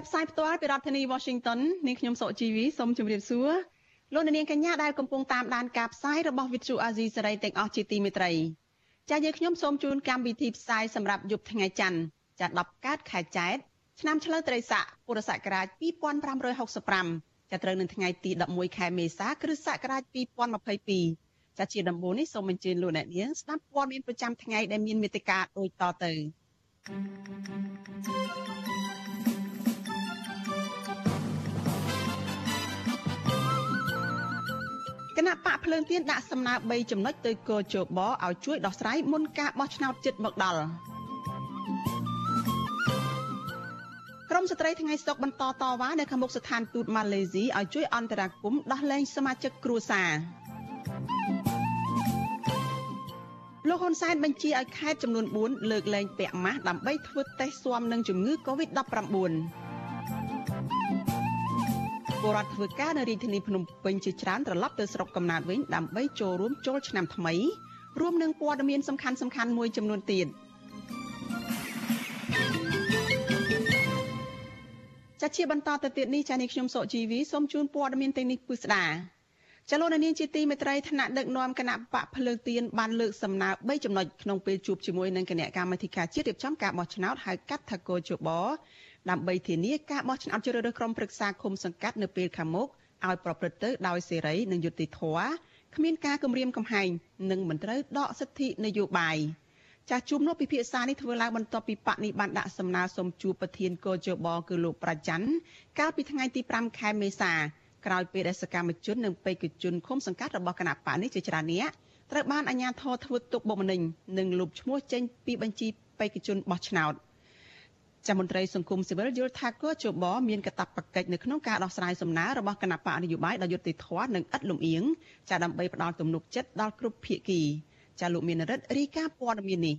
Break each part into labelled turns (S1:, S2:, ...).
S1: ចាប់ផ្សាយផ្ទាល់ពីរដ្ឋធានី Washington នាងខ្ញុំសុកជីវីសូមជម្រាបសួរលោកអ្នកនាងកញ្ញាដែលកំពុងតាមដានការផ្សាយរបស់ Vithu Azisari ទាំងអស់ជាទីមេត្រីចា៎យើងខ្ញុំសូមជូនកម្មវិធីផ្សាយសម្រាប់យប់ថ្ងៃច័ន្ទចា៎10កើតខែចែកឆ្នាំឆ្លូវត្រីស័កពុរសករាជ2565ចាប់ត្រូវនៅថ្ងៃទី11ខែមេសាគ្រិស្តសករាជ2022ចាជាដំបូងនេះសូមអញ្ជើញលោកអ្នកនាងស្ដាប់ព័ត៌មានប្រចាំថ្ងៃដែលមានមេត្តាដូចតទៅ គណៈបកភ្លើងទៀនដាក់សំណើ3ចំណុចទៅកោជបឲ្យជួយដោះស្រាយមុនការបោះឆ្នោតជិតមកដល់ក្រមស្ត្រីថ្ងៃសុកបន្តតវ៉ានៅខាងមុខស្ថានទូតម៉ាឡេស៊ីឲ្យជួយអន្តរាគមន៍ដោះលែងសមាជិកគ្រួសារលោកហ៊ុនសែនបញ្ជាឲ្យខេត្តចំនួន4លើកលែងពាក់ម៉ាស់ដើម្បីធ្វើតេស្តស៊ាំនឹងជំងឺ Covid-19 ពលរដ្ឋធ្វើការនៅរាជធានីភ្នំពេញជាច្រើនត្រឡប់ទៅស្រុកកំណើតវិញដើម្បីចូលរួមចូលឆ្នាំថ្មីរួមនឹងព័ត៌មានសំខាន់សំខាន់មួយចំនួនទៀត។ចាជាបន្តទៅទៀតនេះចានេះខ្ញុំសុកជីវីសូមជូនព័ត៌មានទាំងនេះពិស្ដាចលនានាងជាទីមេត្រីថ្នាក់ដឹកនាំគណៈបកភ្លើងទៀនបានលើកសំណើ3ចំណុចក្នុងពេលជួបជាមួយនឹងគណៈកម្មាធិការជាតិរៀបចំការបោះឆ្នោតហៅកាត់ថាកោជប ដើម្បីធានាការបោះឆ្នោតជ្រើសរើសក្រុមប្រឹក្សាឃុំសង្កាត់នៅពេលខាងមុខឲ្យប្រព្រឹត្តទៅដោយសេរីនិងយុត្តិធម៌គ្មានការគំរាមកំហែងនិងមិនត្រូវដកសិទ្ធិនយោបាយ។ចាស់ជួបនោះពិភាក្សានេះធ្វើឡើងបន្ទាប់ពីបកនេះបានដាក់សំណើសុំជួបប្រធានកោជបគឺលោកប្រជាច័ន្ទកាលពីថ្ងៃទី5ខែមេសាក្រោយពេលដែលសកម្មជននិងបេក្ខជនឃុំសង្កាត់របស់គណៈបកនេះជាច្រើនអ្នកត្រូវបានអាជ្ញាធរធ្វើទុកបុកម្នេញនិងលុបឈ្មោះចេញពីបញ្ជីបេក្ខជនបោះឆ្នោត ចាំមន្ត្រីសង្គមស៊ីវិលយល់ថាកោជបមានកាតព្វកិច្ចនៅក្នុងការដោះស្រាយសំណើរបស់គណៈបកនយោបាយដោយយុត្តិធម៌និងឥតលំអៀងចាដើម្បីផ្ដល់ទំនុកចិត្តដល់គ្រប់ភាគីចាលោកមានរិទ្ធរីកាព័ត៌មាននេះ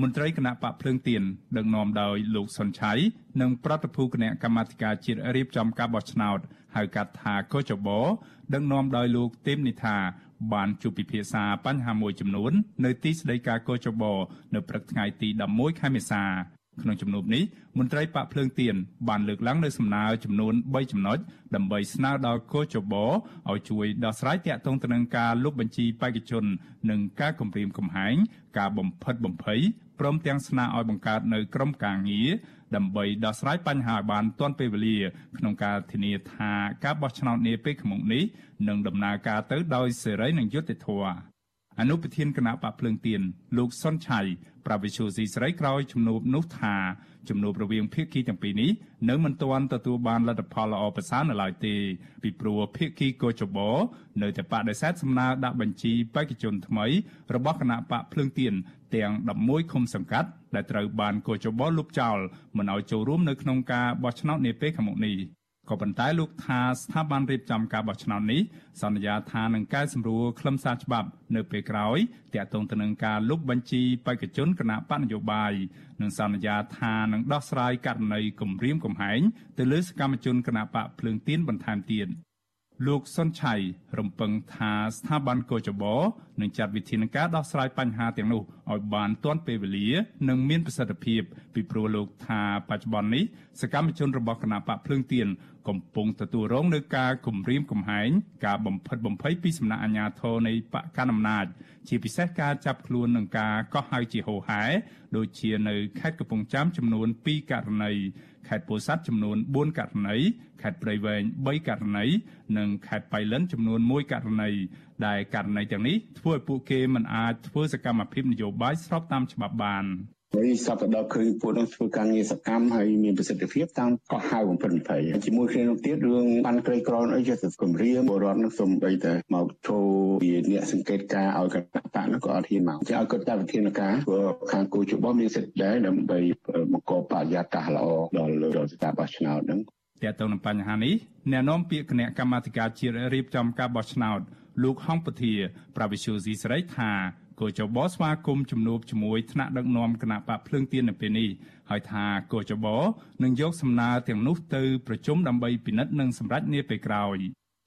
S2: មន្ត្រីគណៈបកភ្លើងទៀនដឹកនាំដោយលោកសុនឆៃនិងប្រតិភូគណៈកម្មាធិការជាតិរៀបចំការបោះឆ្នោតហៅកាត់ថាកោចបដឹកនាំដោយលោកទេមនិថាបានជួបពិភាក្សាបញ្ហាមួយចំនួន នៅទីស្តីការកោចបនៅព្រឹកថ្ងៃទី11ខែមេសា ក្នុងជំនួបនេះមន្ត្រីបកភ្លើងទៀនបានលើកឡើងនៅសំណើចំនួន3ចំណុចដើម្បីស្នើដល់កោជបឲ្យជួយដោះស្រាយទាក់ទងទៅនឹងការលុបបញ្ជីបេក្ខជននិងការគំរាមកំហែងការបំផិតបំភ័យព្រមទាំងស្នើឲ្យបង្កើតនៅក្រុមការងារដើម្បីដោះស្រាយបញ្ហាឲ្យបានទាន់ពេលវេលាក្នុងការធានាថាការបោះឆ្នោតនាពេលខាងមុខនេះនឹងដំណើរការទៅដោយសេរីនិងយុត្តិធម៌អនុប្រធានគណៈបកភ្លើងទៀនលោកសុនឆៃ ប្រាវិសុយស៊ីស្រីក្រោយជំនួបនោះថាជំនួបរវាងភាគីទាំងពីរនេះនៅមិនទាន់ទទួលបានលទ្ធផលល្អប្រសើរនៅឡើយទេពីព្រោះភាគីកោចបនៅតែបដិសេធសំណើដាក់បញ្ជីបេក្ខជនថ្មីរបស់គណៈបកភ្លើងទៀនទាំង11ឃុំសង្កាត់ដែលត្រូវបានកោចបលុបចោលមិនឲ្យចូលរួមនៅក្នុងការបោះឆ្នោតនាពេលខាងមុខនេះ ក៏ប៉ុន្តែលោកថាស្ថាប័នរៀបចំការបោះឆ្នោតនេះសន្យាថានឹងកែសម្រួលខ្លឹមសារច្បាប់ នៅពេលក្រោយទាក់ទងទៅនឹងការលុបបញ្ជីបេក្ខជនគណៈបកនយោបាយនិងសន្យាថានឹងដោះស្រាយករណីគំរាមកំហែងទៅលើសកម្មជនគណៈបកភ្លើងទៀនបន្ថែមទៀត។លោកសុនឆៃរំពឹងថាស្ថាប័នកោចបោនឹងចាត់វិធានការដោះស្រាយបញ្ហាទាំងនោះឲ្យបានទាន់ពេលវេលា និងមានប្រសិទ្ធភាពពីព្រោះលោកថាបច្ចុប្បន្ននេះសកម្មជនរបស់គណៈបកភ្លើងទៀន កំពុងទទួលរងនឹងការគំរាមកំហែងការបំផិតបំភ័យពីសំណាក់អាជ្ញាធរនៃបកកណ្ដាលអំណាចជាពិសេសការចាប់ខ្លួននិងការកោះហៅជាហូហែដូចជានៅខេត្តកំពង់ចាមចំនួន2ករណីខេត្តពោធិ៍សាត់ចំនួន4ករណីខេត្តព្រៃវែង3ករណីនិងខេត្តបៃលិនចំនួន1ករណីដែលករណីទាំងនេះធ្វើឲ្យពួកគេមិនអាចធ្វើសកម្មភាពនយោបាយស្របតាមច្បាប់បាន
S3: ហើយសពដបឃើញពួកនឹងធ្វើការងារសកម្មហើយមានប្រសិទ្ធភាពតាមកោះហៅបំផិតភ័យជាមួយគ្នានោះទៀតរឿងបានក្រីក្រអីជាគម្រាមបរដ្ឋនឹងសំបីតែមកចូលជាអ្នកសង្កេតការឲ្យគណៈបកនោះក៏អត់ហ៊ានមកចាឲ្យគាត់តាមវិធានការព្រោះខាងគូជបមានសិទ្ធិដែរដើម្បីបង្កបរិយាកាសល្អដល់ដល់ស្ថាប័នឆ្នោតហ្នឹង
S2: ទាក់ទងនឹងបញ្ហានេះអ្នកនាំពាក្យគណៈកម្មាធិការជាតិរៀបចំការបោះឆ្នោតលោកហងពធា ប្រវិសុយស៊ីស្រីថា គូចបស្វាគមន៍ជំនួបជាមួយថ្នាក់ដឹកនាំគណៈបកភ្លើងទៀននៅពេលនេះហើយថាគូចបនឹងយកសំណើទាំងនោះទៅប្រជុំដើម្បីពិនិត្យនិងសម្រេចនាពេលក្រោយ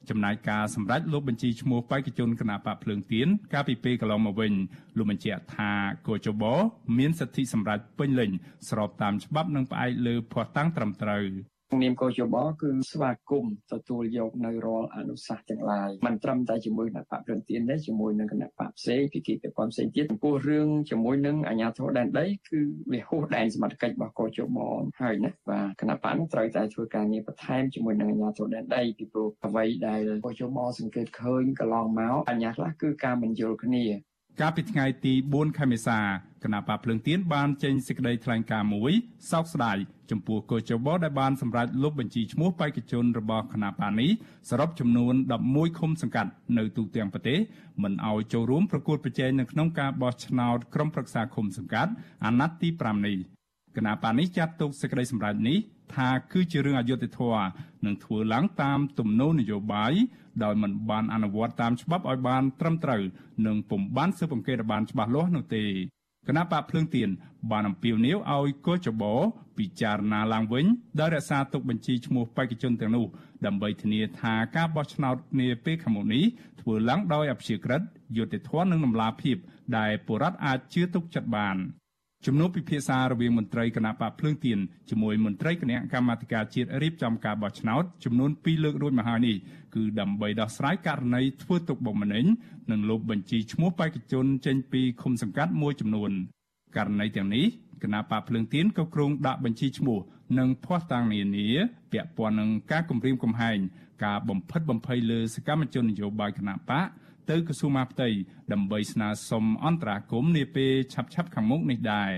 S2: ចំណាយការសម្រេចលោកបញ្ជីឈ្មោះបេក្ខជនគណៈបកភ្លើងទៀនកាលពីពេលកន្លងមកវិញលោកបញ្ជាក់ថាគូចបមានសិទ្ធិសម្រេចពេញលេញស្របតាមច្បាប់និងផ្អែកលើភស្តុតាងត្រឹមត្រូវ
S4: នាមកោជបគឺស្វាគមន៍ទទួលយកនៅរាល់អនុសាសន៍ទាំងឡាយមិនត្រឹមតែជាមួយនឹងបកព្រឹងទៀនទេជាមួយនឹងគណៈបកផ្សេងពីគីពាក់ព័ន្ធផ្សេងទៀតចំពោះរឿងជាមួយនឹងអាជ្ញាធរដែនដីគឺវាហួសដែនសមត្ថកិច្ចរបស់កោជបហើយណាបាទគណៈបកនឹងត្រូវតែធ្វើការងារបន្ថែមជាមួយនឹងអាជ្ញាធរដែនដីពីព្រោះអ្វីដែលកោជបសង្កេតឃើញកន្លងមកអាជ្ញាខ្លះគឺការមិនយល់គ្នា
S2: កាលពីថ្ងៃទី4ខែមេសាគណៈបកភ្លើងទៀនបានចេញសេចក្តីថ្លែងការណ៍មួយសោកស្ដាយចំពោះកោជបដែលបានសម្រេចលុបបញ្ជីឈ្មោះបេក្ខជនរបស់គណៈបកនេះសរុបចំនួន11ឃុំសង្កាត់នៅទូទាំងប្រទេសមិនឲ្យចូលរួមប្រកួតប្រជែងនៅក្នុងការបោះឆ្នោតក្រុមប្រឹក្សាឃុំសង្កាត់អាណត្តិទី5នេះគណៈបកនេះចាត់ទុកសេចក្តីសម្រេចនេះ ថាគឺជារឿងអយុត្តិធម៌និងធ្វើឡើងតាមទំនោរនយោបាយដោយមិនបានអនុវត្តតាមច្បាប់ឲ្យបានត្រឹមត្រូវនិងពុំបានស៊ើបអង្កេតបានច្បាស់លាស់នោះទេគណៈបកភ្លើងទៀនបានអំពាវនាវឲ្យកោចបោពិចារណាឡើងវិញដោយរក្សាទុកបញ្ជីឈ្មោះបេក្ខជនទាំងនោះដើម្បីធានាថាការបោះឆ្នោតនាពេលខាងមុខនេះធ្វើឡើងដោយអព្យាក្រឹតយុត្តិធម៌និងតម្លាភាពដែលបុរដ្ឋអាចជឿទុកចិត្តបាន។ ជំនួបពិភាក្សារវាងមន្ត្រីគណៈបកភ្លើងទៀនជាមួយមន្ត្រីគណៈកម្មាធិការជាតិរៀបចំការបោះឆ្នោតចំនួន2លើករួចមកហើយនេះគឺដើម្បីដោះស្រាយករណីធ្វើទុកបុកម្នេញនិងលុបបញ្ជីឈ្មោះបេក្ខជនចេញពីឃុំសង្កាត់មួយចំនួនករណីទាំងនេះគណៈបកភ្លើងទៀនក៏គ្រោងដាក់បញ្ជីឈ្មោះនិងភ័ស្តុតាងនានាពាក់ព័ន្ធនឹងការគម្រាមកំហែងការបំផិតបំភ័យលើសកម្មជននយោបាយគណៈបក ទៅក្រសួងមហាផ្ទៃដើម្បីស្នើសុំអន្តរាគមន៍នាពេលឆាប់ៗខាងមុខនេះដែរ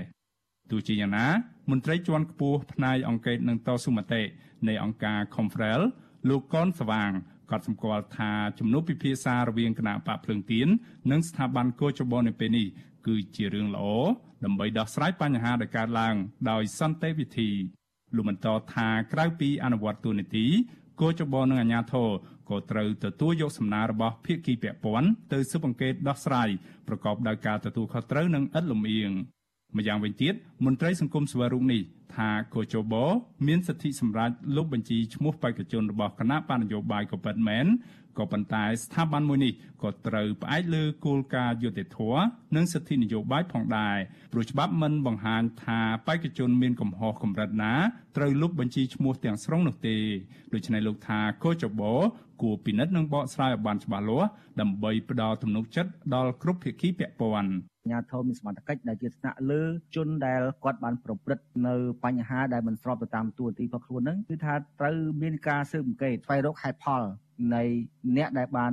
S2: ទោះជាយ៉ាងណា មន្ត្រីជាន់ខ្ពស់ផ្នែកអង្គការនឹងតស៊ូមតិនៃអង្គការ Confrel លោកកនស្វាងក៏សម្គាល់ថាជំនួបពិភាក្សារវាងគណៈបកភ្លើងទៀននិងស្ថាប័នកោចបនៅពេលនេះគឺជារឿងល្អដើម្បីដោះស្រាយបញ្ហាដែលកើតឡើងដោយសន្តិវិធីលោកបន្តថាក្រៅពីអនុវត្តទូនីតិ គោចបនិងអាជ្ញាធរក៏ត្រូវទទួលយកសំណើរបស់ភាគីពាក់ព័ន្ធទៅស៊ើបអង្កេតដោះស្រាយប្រកបដោយការទទួលខុសត្រូវនិងឥតលំអៀង ម្យ៉ាងវិញទៀតមន្ត្រីសង្គមសវរូបនេះថាកោជបមានសិទ្ធិសម្រាប់លុបបញ្ជីឈ្មោះបេក្ខជនរបស់គណៈបណ្ឌនយោបាយក៏ពិតមែនក៏ប៉ុន្តែស្ថាប័នមួយនេះក៏ត្រូវផ្អែកលើគោលការណ៍យុត្តិធម៌និងសិទ្ធិនយោបាយផងដែរព្រោះច្បាប់មិនបង្ហាញថាបេក្ខជនមានកំហុសកម្រិតណាត្រូវលុបបញ្ជីឈ្មោះទាំងស្រុងនោះទេដូច្នេះលោកថាកោចបគួរពិនិត្យនិងបកស្រាយឲ្យបានច្បាស់លាស់ដើម្បីផ្ដល់ទំនុកចិត្តដល់គ្រប់ភាគីពាក់ព័ន្ធ
S5: ញ្ញាធមមានសមត្ថកិច្ចដែលជាថ្នាក់លើជនដែលគាត់បានប្រព្រឹត្តនៅបញ្ហាដែលមិនស្របទៅតាមទួនាទីរបស់ខ្លួនហ្នឹងគឺថាត្រូវមានការស៊ើបអង្កេតស្វែងរកហេតុផលនៃអ្នកដែលបាន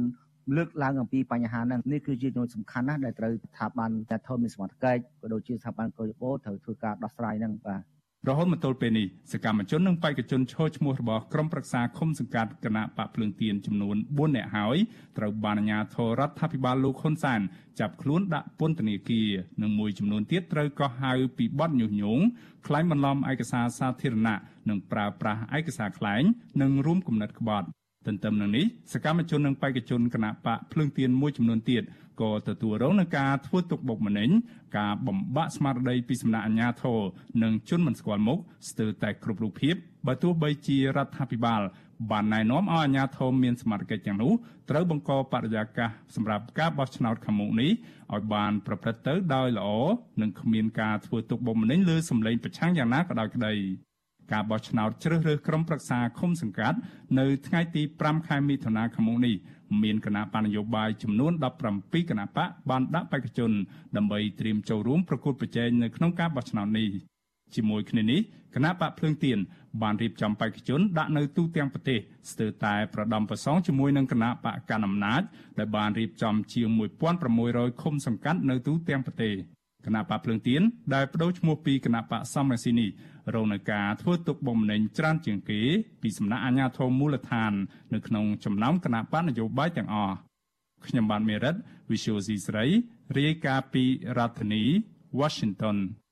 S5: លើកឡើងអំពីបញ្ហាហ្នឹងនេះគឺជាចំណុចសំខាន់ណាស់ដែលត្រូវស្ថាប័នតែធមមានសមត្ថកិច្ចក៏ដូចជាស្ថាប័នកោយបោត្រូវធ្វើការដោះស្រាយហ្នឹងបាទ
S2: រហូតមកទល់ពេលនេះសកម្មជននិងបេក្ខជនឈរឈ្មោះរបស់ក្រុមប្រឹក្សាឃុំសង្កាត់គណៈបកភ្លើងទៀនចំនួន4នាក់ហើយត្រូវបានអាជ្ញាធររដ្ឋាភិបាលលោកហ៊ុនសែនចាប់ខ្លួនដាក់ពន្ធនាគារនិងមួយចំនួនទៀតត្រូវកោះហៅពីបទញុះញង់ក្លែងបន្លំឯកសារសាធារណៈនិងប្រើប្រាស់ឯកសារក្លែងនិងរួមគំនិតក្បត់ ទន្ទឹមនឹងនេះសកម្មជននិងបេក្ខជនគណៈបកភ្លើងទៀនមួយចំនួនទៀតក៏ទទួលរងនឹងការធ្វើទុកបុកម្នេញការបំបាក់ស្មារតីពីសំណាក់អាជ្ញាធរនិងជនមិនស្គាល់មុខស្ទើរតែគ្រប់រូបភាពបើទោះបីជារដ្ឋាភិបាលបានណែនាំឲ្យអាជ្ញាធរមានសមត្ថកិច្ចទាំងនោះត្រូវបង្កបរិយាកាសសម្រាប់ការបោះឆ្នោតខាងមុខនេះឲ្យបានប្រព្រឹត្តទៅដោយល្អនិងគ្មានការធ្វើទុកបុកម្នេញលើសម្លេងប្រឆាំងយ៉ាងណាក៏ដោយក្តី ការបោះឆ្នោតជ្រើសរើសក្រុមប្រឹក្សាឃុំសង្កាត់នៅថ្ងៃទី5ខែមិថុនាឆ្នាំនេះមានគណៈបញ្ញយោបាយចំនួន17គណៈបកបានដាក់បេក្ខជនដើម្បីត្រៀមចូលរួមប្រកួតប្រជែងនៅក្នុងការបោះឆ្នោតនេះជាមួយគ្នានេះគណៈបកភ្លើងទៀនបានរៀបចំបេក្ខជនដាក់នៅទូទាំងប្រទេសស្ទើរតែប្រដំប្រសងជាមួយនឹងគណៈបកកណ្ដាលអំណាចដែលបានរៀបចំជាង1600ឃុំសង្កាត់នៅទូទាំងប្រទេសគណៈបកភ្លើងទៀនដែលបដូរឈ្មោះពីគណៈបកសំរងស៊ីនី រងនឹងការធ្វើទុកបុកម្នេញច្រើនជាងគេពីសំណាក់អាជ្ញាធរមូលដ្ឋាន នៅក្នុងចំណោមគណៈបកនយោបាយទាំងអស់ខ្ញុំបានមេរិត Visual C ស្រីរាយការណ៍ពីរដ្ឋធានី Washington ។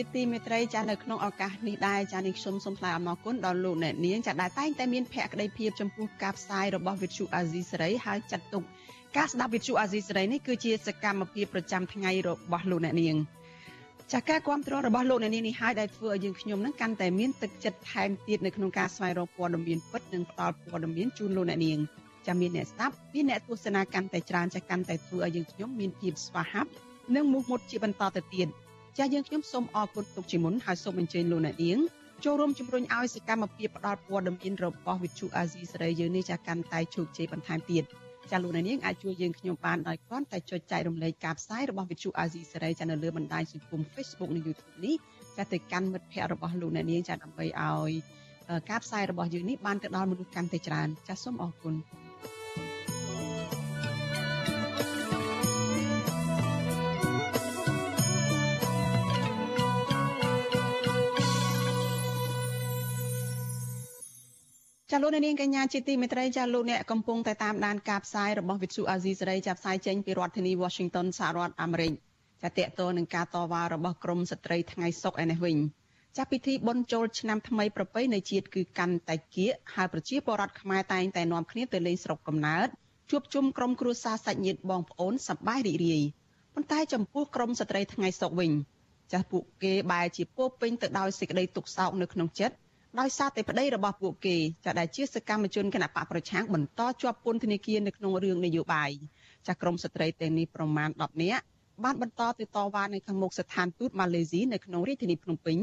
S1: ជាទីមេត្រីចានៅក្នុងឱកាសនេះដែរចានេះខ្ញុំសូមថ្លែងអំណរគុណដល់លោកអ្នកនាងចាដែលតែងតែមានភក្ដីភាពចំពោះការផ្សាយរបស់វិទ្យុអាស៊ីសេរីហើយចាត់ទុកការស្ដាប់វិទ្យុអាស៊ីសេរីនេះគឺជាសកម្មភាពប្រចាំថ្ងៃរបស់លោកអ្នកនាងចាការគ្រប់គ្រងរបស់លោកអ្នកនាងនេះហើយដែលធ្វើឲ្យយើងខ្ញុំនឹងកាន់តែមានទឹកចិត្តថែមទៀតនៅក្នុងការស្វែងរកព័ត៌មានពិតនិងផ្តល់ព័ត៌មានជូនលោកអ្នកនាងចាំមានអ្នកស្ដាប់មានអ្នកទស្សនាកាន់តែច្រើនចាកាន់តែធ្វើឲ្យយើងខ្ញុំមានភាពស្វាហាប់និងមុខមុតជាបន្តទៅទៀត ចាស់យើងខ្ញុំសូមអរគុណទុកជាមុនហើយសូមអញ្ជើញលោកអ្នកនាងចូលរួមជំរុញឲ្យសកម្មភាពផ្តល់ព័ត៌មានរបស់វិទ្យុអាស៊ីសេរីយើងនេះចាកាន់តែជោគជ័យបន្ថែមទៀតចាលោកអ្នកនាងអាចជួយយើងខ្ញុំបានដោយគ្រាន់តែចុចចែករំលែកការផ្សាយរបស់វិទ្យុអាស៊ីសេរីចានៅលើបណ្ដាញសង្គម Facebook និង YouTube នេះចាទៅកាន់មិត្តភ័ក្តិរបស់លោកអ្នកនាងចាដើម្បីឲ្យការផ្សាយរបស់យើងនេះបានទៅដល់មនុស្សកាន់តែច្រើនចាសូមអរគុណ លោកនាងកញ្ញាជាទីមេត្រីចាលោកអ្នកកំពុងតែតាមដានការផ្សាយរបស់វិទ្យុអាស៊ីសេរីចាផ្សាយចេញពីរដ្ឋធានី Washington សហរដ្ឋអាមេរិកចាតកតនឹងការតវ៉ារបស់ក្រមស្ត្រីថ្ងៃសុកឯនេះវិញចាពិធីបុណ្យចូលឆ្នាំថ្មីប្រពៃណីជាតិគឺកាន់តែគៀកហើយប្រជាពលរដ្ឋខ្មែរតែងតែនាំគ្នាទៅលេងស្រុកកំណើតជួបជុំក្រុមគ្រួសារសាច់ញាតិបងប្អូនសប្បាយរីករាយប៉ុន្តែចំពោះក្រមស្ត្រីថ្ងៃសុកវិញចាស់ពួកគេបែរជាពោពេញទៅដោយសេចក្តីទុក្ខសោកនៅក្នុងចិត្ត ដោយសារតែប្តីរបស់ពួកគេចាដែលជាសកម្មជនគណៈបកប្រឆាំងបន្តជាប់ពន្ធនាគារនៅក្នុងរឿងនយោបាយចាក្រមស្ត្រីទាំងនេះប្រមាណ10នាក់បានបន្តទៅតវ៉ានៅខាងមុខស្ថានទូតម៉ាឡេស៊ីនៅក្នុងរាជធានីភ្នំពេញ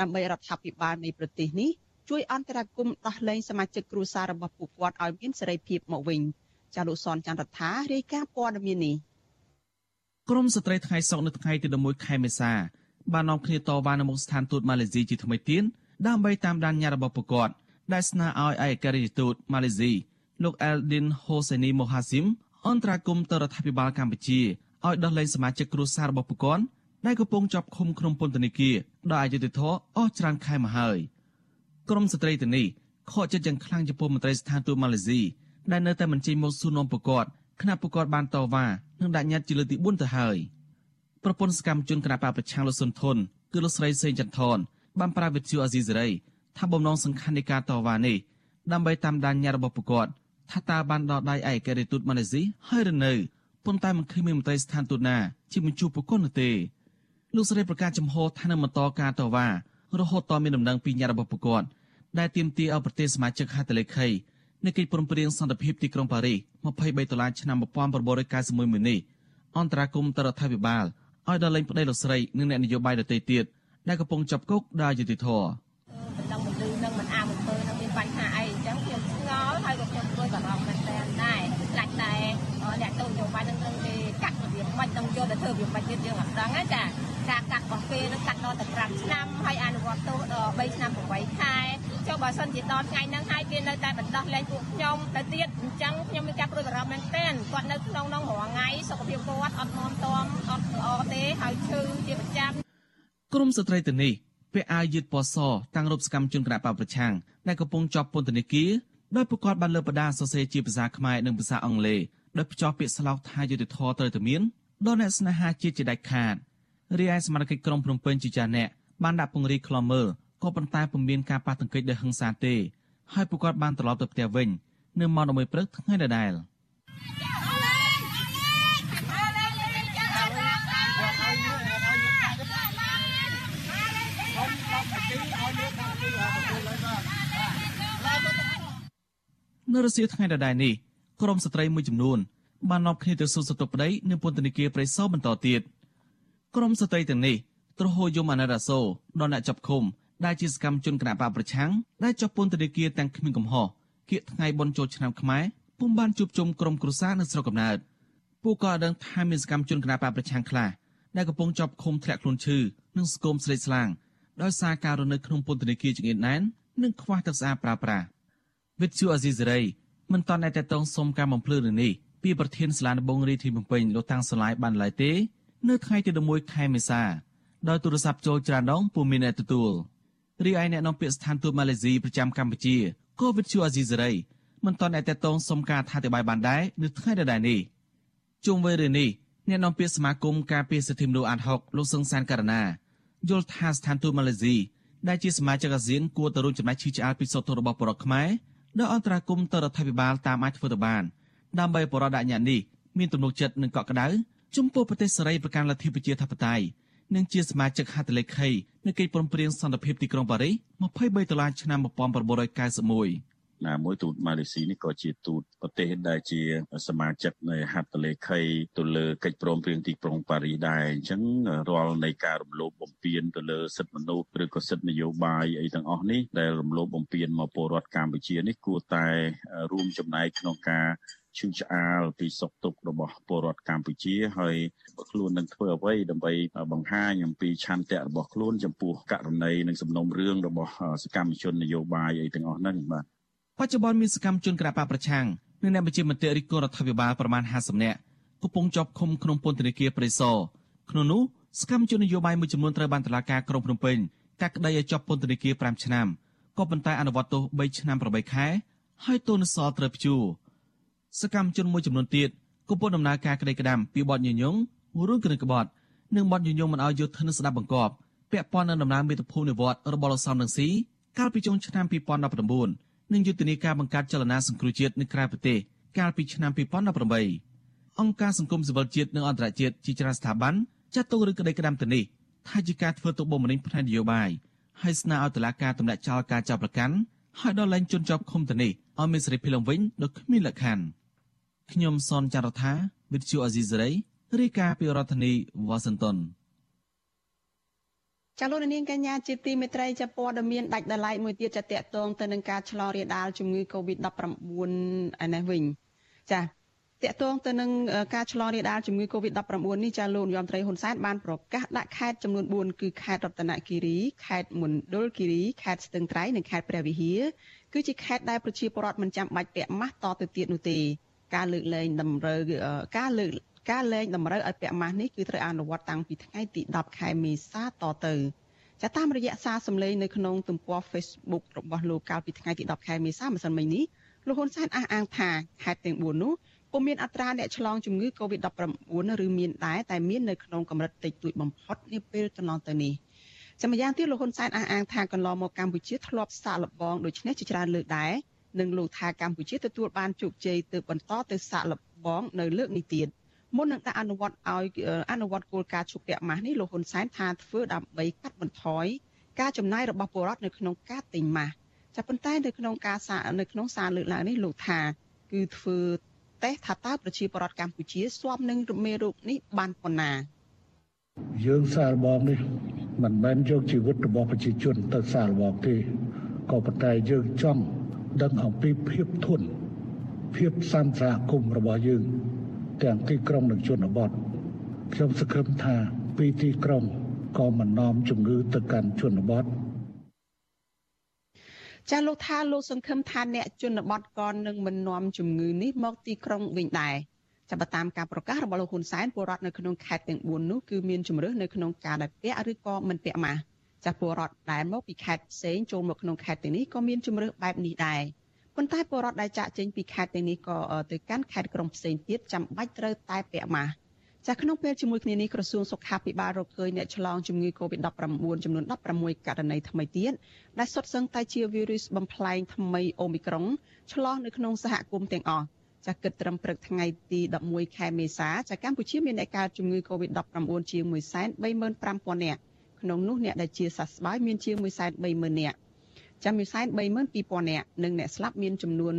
S1: ដើម្បីរដ្ឋាភិបាលនៃប្រទេសនេះជួយអន្តរាគមន៍ដោះលែងសមាជិកគ្រួសាររបស់ពួកគាត់ឲ្យមានសេរីភាពមកវិញចាលោកសនចន្ទរដ្ឋារាយការណ៍ព័ត៌មាននេះ
S6: ក្រមស្ត្រីថ្ងៃសុកនៅថ្ងៃទី11ខែមេសាបាននាំគ្នាតវ៉ានៅមុខស្ថានទូតម៉ាឡេស៊ីជាថ្មីទៀត ដើម្បីតាមដានញត្តិរបស់ប្រកបដែលស្នើឲ្យឯកការយោទូតម៉ាឡេស៊ីលោកអែលឌិនហូសេនីម៉ូហាស៊ីមអន្តរាគមន៍ទៅរដ្ឋាភិបាលកម្ពុជាឲ្យដោះលែងសមាជិកគ្រួសាររបស់ប្រកបដែលកំពុងជាប់ឃុំក្នុងពន្ធនាគារដោយអយុធធរអស់ច្រើនខែមកហើយក្រមស្ត្រីទៅនេះខកចិត្តយ៉ាងខ្លាំងចំពោះមន្ត្រីស្ថានទូតម៉ាឡេស៊ីដែលនៅតែមិនចេញមកសួរនាំប្រកបគណៈប្រកបបានតវ៉ានិងដាក់ញត្តិជាលើកទី4ទៅហើយប្រពន្ធសកម្មជនគណៈបកប្រឆាំងលោកសុនធនគឺលោកស្រីសេងចន្ទថន បានប្រាវិទ្យុអាស៊ីសេរីថាបំណងសំខាន់នៃការតវ៉ានេះដើម្បីតាមដានញត្តិរបស់ប្រកបថាតើបានដល់ដៃឯករាជ្យទូតម៉ាឡេស៊ីហើយឬនៅប៉ុន្តែមិនឃើញមានមន្ត្រីស្ថានទូតណាជាបញ្ជូប្រកបនោះទេលោកស្រីប្រកាសចំហថានឹងបន្តការតវ៉ារហូតតមានដំណឹងពីញត្តិរបស់ប្រកបដែលទាមទារឲ្យប្រទេសសមាជិកហត្ថលេខីនៃកិច្ចព្រមព្រៀងសន្តិភាពទីក្រុងប៉ារីស23ដុល្លារឆ្នាំ1991មួយនេះអន្តរាគមន៍ទៅរដ្ឋាភិបាលឲ្យដល់លែងប្តីលោកស្រីនិងអ្នកនយោបាយដទៃទៀត ដែលកំពុងចាប់គុកដោយយុតិធធមិន
S7: ដឹងមិនលឺនឹងមិនអាមិនធ្វើនឹងមានបញ្ហាអីអញ្ចឹងខ្ញុំស្ងល់ហើយក៏ខ្ញុំព្រួយបារម្ភមែនតើដែរខ្លាចតែអ្នកទៅនយោបាយនឹងនឹងគេកាត់របៀបមិនដឹងយកទៅធ្វើរបៀបមិនទៀតយើងអត់ដឹងណាចាការកាត់របស់ពេលនឹងកាត់ដល់ទៅ5ឆ្នាំហើយអនុវត្តទោសដល់3ឆ្នាំ8ខែចុះបើសិនជាដល់ថ្ងៃហ្នឹងហើយគេនៅតែបណ្ដោះលែងពួកខ្ញុំទៅទៀតអញ្ចឹងខ្ញុំមានការព្រួយបារម្ភមែនទែនគាត់នៅក្នុងនោះរាល់ថ្ងៃសុខភាពគាត់អត់មមតមអត់ល្អទេហើយឈឺជាប្រចាំ
S6: ក្រមស្ត្រីទៅនេះពាក់អាវយឺតពណ៌សតាំងរូបសកម្មជនគណបកប្រឆាំងដែលកំពុងជាប់ពន្ធនាគារដោយប្រកាសបានលើបដាសរសេរជាភាសាខ្មែរនិងភាសាអង់គ្លេសដោយភ្ជាប់ពាក្យស្លោកថាយុទ្ធធរត្រូវតែមានដល់អ្នកស្នេហាជាតិជាដាច់ខាតរីឯសមាជិកក្រុមភ្នំពេញជាចាអ្នកបានដាក់ពង្រីកខ្លមមើលក៏ប៉ុន្តែពុំមានការប៉ះទង្គិចដោយហិង្សាទេហើយពួកគាត់បានត្រឡប់ទៅផ្ទះវិញនៅម៉ោង11ព្រឹកថ្ងៃដដែល។ នៅរសៀលថ្ងៃដដែលនេះក្រុមស្ត្រីមួយចំនួនបាននាំគ្នាទៅសួរសតុប្តីនៅពន្ធនាគារព្រៃសរបន្តទៀតក្រុមស្ត្រីទាំងនេះទ្រហោយមអនារ៉ាសូដល់អ្នកចាប់ឃុំដែលជាសកម្មជនគណបកប្រឆាំងដែលជាប់ពន្ធនាគារទាំងគ្មានកំហុសគៀកថ្ងៃបុណ្យចូលឆ្នាំខ្មែរពុំបានជួបជុំក្រុមគ្រួសារនៅស្រុកកំណើតពួកក៏ដឹងថាមានសកម្មជនគណបកប្រឆាំងខ្លះដែលកំពុងជាប់ឃុំធ្លាក់ខ្លួនឈឺនិងស្គមស្រេកស្លាងដោយសារការរនៅក្នុងពន្ធនាគារចង្អៀតណែននិងខ្វះទឹកស្អាតប្រើប្រាស់ វិទ្យុអាស៊ីសេរីមិនតន់តែតតងសុំការបំភ្លឺរឿងនេះពីប្រធានសាលាដំបងរាជធានីភ្នំពេញលោកតាំងសឡាយបានឡើយទេ នៅថ្ងៃទី11ខែមេសាដោយទូរស័ព្ទចូលច្រានដងពុំមានអ្នកទទួលរីឯអ្នកនាំពាក្យស្ថានទូតម៉ាឡេស៊ីប្រចាំកម្ពុជាក៏វិទ្យុអាស៊ីសេរីមិនតន់តែតតងសុំការអធិប្បាយបានដែរនៅថ្ងៃដដែលនេះជុំវិញរឿងនេះអ្នកនាំពាក្យសមាគមការពារសិទ្ធិមនុស្សអាត់ហុកលោកសឹងសានករណាយល់ថាស្ថានទូតម៉ាឡេស៊ីដែលជាសមាជិកអាស៊ានគួរទៅរួមចំណែកឈឺឆ្អាលពីសោតរបស់បរតខ្មែរ ដោយអន្តរាគមន៍ទៅរដ្ឋាភិបាលតាមអាចធ្វើទៅបានដើម្បីបរតដាក់ញានេះមានទំនុកចិត្តនិងកក់ក្ដៅចំពោះប្រទេសសេរីប្រកាន់លទ្ធិប្រជាធិបតេយ្យនិងជាសមាជិកហត្ថលេខីនៃកិច្ចព្រមព្រៀងសន្តិភាពទីក្រុងប៉ារីស23ដុល្លារឆ្នាំ1991
S8: ណាមួយទូតម៉ាឡេស៊ីនេះក៏ជាទូតប្រទេសដែលជាសមាជិកនៃហត្ថលេខីទៅលើកិច្ចព្រមព្រៀងទីក្រុងប៉ារីសដែរអញ្ចឹងរាល់នៃការរំលោភបំពានទៅលើសិទ្ធិមនុស្សឬក៏សិទ្ធិនយោបាយអីទាំងអស់នេះដែលរំលោភបំពានមកពលរដ្ឋកម្ពុជានេះគួរតែរួមចំណែកក្នុងការឈឺឆ្អាលពីសុខទុក្ខរបស់ពលរដ្ឋកម្ពុជាហើយខ្លួននឹងធ្វើអ្វីដើម្បីបង្ហាញអំពីឆន្ទៈរបស់ខ្លួនចំពោះករណីនិងសំណុំរឿងរបស់សកម្មជននយោបាយអីទាំងអស់ហ្នឹងបាទ
S6: បច្ចុប្បន្នមានសកម្មជនគណបកប្រឆាំងនិងអ្នកបញ្ជាមតិរិះគន់រដ្ឋាភិបាលប្រមាណ50នាក់កំពុងជាប់ឃុំក្នុងពន្ធនាគារព្រៃសរក្នុងនោះសកម្មជននយោបាយមួយចំនួនត្រូវបានតុលាការក្រុងភ្នំពេញកាត់ក្តីឲ្យជាប់ពន្ធនាគារ5ឆ្នាំក៏ប៉ុន្តែអនុវត្តទោស3ឆ្នាំ8ខែហើយទោសនៅសល់ត្រូវព្យួរសកម្មជនមួយចំនួនទៀតកំពុងដំណើរការក្តីក្តាំពីបទញញងរឿងគ្រឿងក្បត់និងបទញញងមិនឲ្យយុទ្ធនស្ដាប់បង្គាប់ពាក់ព័ន្ធនឹងដំណើរមេត្តាភូមិនិវត្តរបស់លោកសំនឹងស៊ីកាលពីចុងឆ្នាំ2019 និងយុទ្ធនាការបង្កើតចលនាសង្គ្រោះជាតិនៅក្រៅប្រទេសកាលពីឆ្នាំ2018អង្គការសង្គមស៊ីវិលជាតិនិងអន្តរជាតិជាច្រើនស្ថាប័នចាត់ទុកឬក្តីក្តាំទៅនេះថាជាការធ្វើទុកបុកម្នេញផ្នែកនយោបាយហើយស្នើឲ្យតុលាការទម្លាក់ចោលការចាប់ប្រកាន់ហើយដល់លែងជន់ជាប់ឃុំទៅនេះឲ្យមានសេរីភាពឡើងវិញដោយគ្មានលក្ខខណ្ឌខ្ញុំសនចាររថាវិទ្យុអេស៊ីសេរីរាយការណ៍ពីរដ្ឋធានីវ៉ាស៊ីនតោន
S1: ចាលោកនាងកញ្ញាជាទីមេត្រីចាព័ត៌មានដាច់ដライមួយទៀតចាតកតងទៅនឹងការឆ្លងរាលដាលជំងឺ Covid-19 ឯនេះវិញចាតកតងទៅនឹងការឆ្លងរាលដាលជំងឺ Covid-19 នេះចាលោកនាយរដ្ឋមន្ត្រីហ៊ុនសែនបានប្រកាសដាក់ខេត្តចំនួន4គឺខេត្តរតនគិរីខេត្តមណ្ឌលគិរីខេត្តស្ទឹងត្រែងនិងខេត្តព្រះវិហារគឺជាខេត្តដែលប្រជាពលរដ្ឋមិនចាំបាច់ពាក់ម៉ាស់តទៅទៀតនោះទេការលើកលែងតម្រូវការលើក ការលែងតម្រូវឲ្យពាក់ម៉ាស់នេះគឺត្រូវអនុវត្តតាំងពីថ្ងៃទី10ខែមេសាតទៅចាតាមរយៈសារសម្លេងនៅក្នុងទំព័រ Facebook របស់លោកកាលពីថ្ងៃទី10ខែមេសាម្សិលមិញនេះលោកហ៊ុនសែនអះអាងថាខេត្តទាំង4នោះពុំមានអត្រាអ្នកឆ្លងជំងឺ Covid-19 ឬមានដែរតែមាននៅក្នុងកម្រិតតិចតួចបំផុតនាពេលកន្លងទៅនេះចាំយ៉ាងទៀតលោកហ៊ុនសែនអះអាងថាកន្លងមកកម្ពុជាធ្លាប់សាកល្បងដូចនេះជាច្រើនលើកដែរនិងលោកថាកម្ពុជាទទួលបានជោគជ័យទៅបន្តទៅសាកល្បងនៅលើកនេះទៀត មុននឹងដាក់អនុវត្តឲ្យអនុវត្តគោលការណ៍ជុកពាក់ម៉ាស់នេះលោកហ៊ុនសែនថាធ្វើដើម្បីកាត់បន្ថយការចំណាយរបស់ពលរដ្ឋនៅក្នុងការទិញម៉ាស់ចាប៉ុន្តែនៅក្នុងការសារនៅក្នុងសារលើកឡើងនេះលោកថាគឺធ្វើតេស្តថាតើប្រជាពលរដ្ឋកម្ពុជាស្ទាប់នឹងមេរោគនេះបានប៉ុណ្ណា
S9: យើងសារបងនេះមិនមែនយកជីវិតរបស់ប្រជាជនទៅសារបងទេក៏ប៉ុន្តែយើងចង់ដឹងអំពីភាពធន់ភាពសន្តិគមរបស់យើង ទាំងទីក្រុងនិងជនបទខ្ញុំសង្ឃឹមថាពីទីក្រុងក៏មិននាំជំងឺទៅកាន់ជនបទ
S1: ចាលោកថាលោកសង្ឃឹមថាអ្នកជនបទក៏នឹងមិននាំជំងឺនេះមកទីក្រុងវិញដែរចាប់តាមការប្រកាសរបស់លោកហ៊ុនសែនពលរដ្ឋនៅក្នុងខេត្តទាំង4នោះគឺមានជំរឿសនៅក្នុងការដែលពាក់ឬក៏មិនពាក់ម៉ាស់ចាពលរដ្ឋដែលមកពីខេត្តផ្សេងចូលមកក្នុងខេត្តទាំងនេះក៏មានជំរឿសបែបនេះដែរ ប៉ុន្តែពលរដ្ឋដែលចាក់ចេញពីខេត្តទាំងនេះក៏ទៅកាន់ខេត្តក្រុងផ្សេងទៀតចាំបាច់ត្រូវតែពាក់ម៉ាស់ចាក្នុងពេលជាមួយគ្នានេះក្រសួងសុខាភិបាលរកឃើញអ្នកឆ្លងជំងឺ Covid-19 ចំនួន16ករណីថ្មីទៀតដែលសុទ្ធសឹងតែជាវីរុសបំផ្លែងថ្មីអូមីក្រុងឆ្លងនៅក្នុងសហគមន៍ទាំងអស់ចាគិតត្រឹមព្រឹកថ្ងៃទី11ខែមេសាចាកម្ពុជាមានអ្នកកើតជំងឺ Covid-19 ជាង135,000នាក់ក្នុងនោះអ្នកដែលជាសះស្បើយមានជាង130,000នាក់ ចាំមាន132,000នាក់និងអ្នកស្លាប់មានចំនួន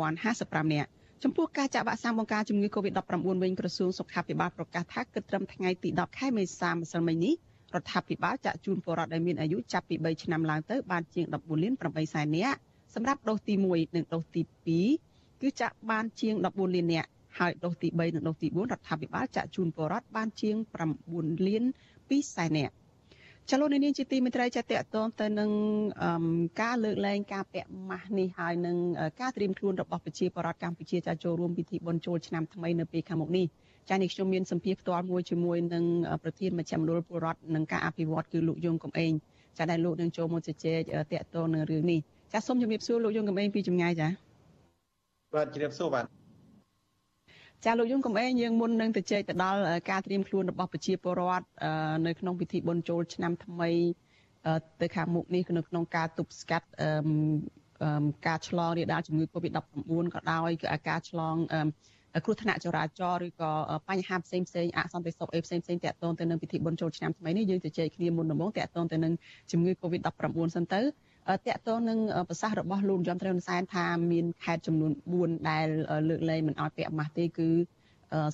S1: 3055នាក់ចំពោះការចាក់វ៉ាក់សាំងបង្ការជំងឺ Covid-19 វិញក្រសួងសុខាភិបាលប្រកាសថាគិតត្រឹមថ្ងៃទី10ខែមេសាម្សិលមិញនេះរដ្ឋាភិបាលចាក់ជូនពលរដ្ឋដែលមានអាយុចាប់ពី3ឆ្នាំឡើងទៅបានជាង14លាន8សែននាក់សម្រាប់ដូសទី1និងដូសទី2គឺចាក់បានជាង14លាននាក់ហើយដូសទី3និងដូសទី4រដ្ឋាភិបាលចាក់ជូនពលរដ្ឋបានជាង9លាន2សែននាក់ ចលនានាងជាទីមេត្រីចាតតតងទៅនឹងការលើកលែងការពាក់ម៉ាស់នេះហើយនឹងការត្រៀមខ្លួនរបស់ប្រជាពលរដ្ឋកម្ពុជាចាចូលរួមពិធីបុណ្យចូលឆ្នាំថ្មីនៅពេលខាងមុខនេះចានេះខ្ញុំមានសម្ភារផ្ទាល់មួយជាមួយនឹងប្រធានមជ្ឈមណ្ឌលពលរដ្ឋនឹងការអភិវឌ្ឍគឺលោកយងកំឯងចាដែលលោកនឹងចូលមកជជែកតកតងនឹងរឿងនេះចាសូមជម្រាបសួរលោកយងកំឯងពីចម្ងាយចា
S10: បាទជម្រាបសួរបាទ
S1: ចាលោកយងកំឯងយើងមុននឹងទៅជែកទៅដល់ការត្រៀមខ្លួនរបស់ប្រជាពលរដ្ឋនៅក្នុងពិធីបុណ្យចូលឆ្នាំថ្មីទៅខាងមុខនេះនៅក្នុងការទប់ស្កាត់ការឆ្លងរាលដាលជំងឺ Covid-19 ក៏ដោយគឺការឆ្លងគ្រោះថ្នាក់ចរាចរណ៍ឬក៏បញ្ហាផ្សេងផ្សេងអសន្តិសុខអីផ្សេងផ្សេងតាក់ទងទៅនឹងពិធីបុណ្យចូលឆ្នាំថ្មីនេះយើងទៅជែកគ្នាមុនដំបូងតាក់ទងទៅនឹងជំងឺ Covid-19 សិនទៅ តាក់ទងនឹងប្រសាសន៍របស់លោកយមត្រូវនសែនថាមានខេត្តចំនួន4ដែលលើកលែងមិនអោយពាក់ម៉ាស់ទេគឺ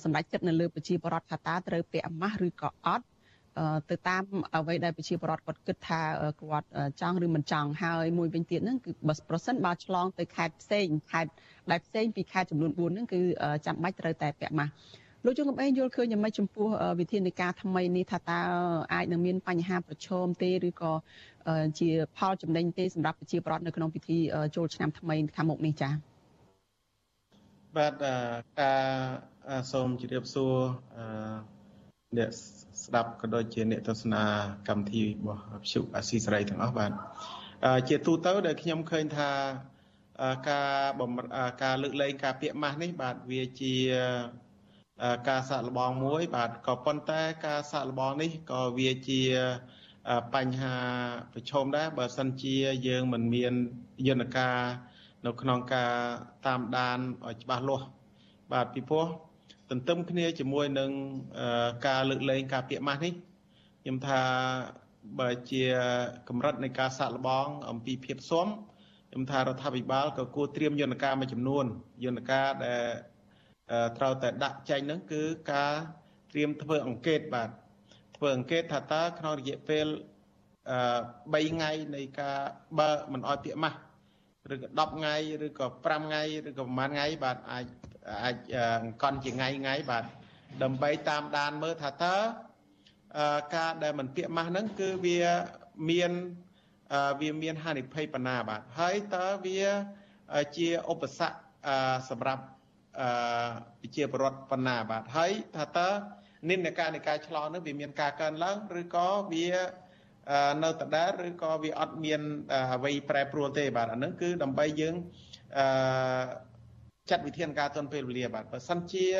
S1: សម្រាប់ចិត្តនៅលើប្រជាពលរដ្ឋថាតើត្រូវពាក់ម៉ាស់ឬក៏អត់ទៅតាមអ្វីដែលប្រជាពលរដ្ឋគាត់គិតថាគាត់ចង់ឬមិនចង់ហើយមួយវិញទៀតហ្នឹងគឺបើប្រសិនបើឆ្លងទៅខេត្តផ្សេងខេត្តដែលផ្សេងពីខេត្តចំនួន4ហ្នឹងគឺចាំបាច់ត្រូវតែពាក់ម៉ាស់ លោកជុំកំឯងយល់ឃើញយ៉ាងម៉េចចំពោះវិធានការថ្មីនេះថាតើអាចនឹងមានបញ្ហាប្រឈមទេឬក៏ជាផលចំណេញទេសម្រាប់ប្រជាពលរដ្ឋនៅក្នុងពិធីចូលឆ្នាំថ្មីខាងមុខនេះចា៎
S10: បាទការសូមជម្រាបសួរអ្នកស្ដាប់ក៏ដូចជាអ្នកទស្សនាកម្មវិធីរបស់វិទ្យុអាស៊ីសេរីទាំងអស់បាទជាទូទៅដែលខ្ញុំឃើញថាការបំការលើកលែងការពាក់ម៉ាស់នេះបាទវាជា ការសាកល្បងមួយ បាទក៏ប៉ុន្តែការសាកល្បងនេះក៏វាជាបញ្ហាប្រឈមដែរបើសិនជាយើងមិនមានយន្តការ នៅក្នុងការតាមដានឲ្យច្បាស់លាស់បាទពីព្រោះទន្ទឹមគ្នាជាមួយនឹងការលើកលែងការពាក់ម៉ាស់នេះខ្ញុំថាបើជាកម្រិតនៃការសាកល្បង អំពីភាពស៊ាំខ្ញុំថារដ្ឋាភិបាលក៏គួរត្រៀមយន្តការមួយចំនួនយន្តការដែល ត្រូវតែដាក់ចេញហ្នឹងគឺការត្រៀមធ្វើអង្កេតបាទធ្វើអង្កេតថាតើក្នុងរយៈពេល3ថ្ងៃនៃការបើមិនអោយពាក្យម៉ាស់ឬក៏10ថ្ងៃឬក៏5ថ្ងៃឬក៏ប្រហែលថ្ងៃបាទអាចអាចអង្គន់ជាថ្ងៃថ្ងៃបាទដើម្បីតាមដានមើលថាតើការដែលមិនពាក្យម៉ាស់ហ្នឹងគឺវាមានវាមានហានិភ័យប៉ុណ្ណាបាទហើយតើវាជាឧបសគ្គសម្រាប់ ប្រជាពលរដ្ឋប៉ុណ្ណាបាទហើយថាតើនិន្នាការនៃការឆ្លងនោះវាមានការកើនឡើងឬក៏វានៅដដែលឬក៏វាអត់មានអ្វីប្រែប្រួលទេបាទអានឹងគឺដើម្បីយើងអឺចាត់វិធានការទាន់ពេលវេលាបាទបើសិនជារ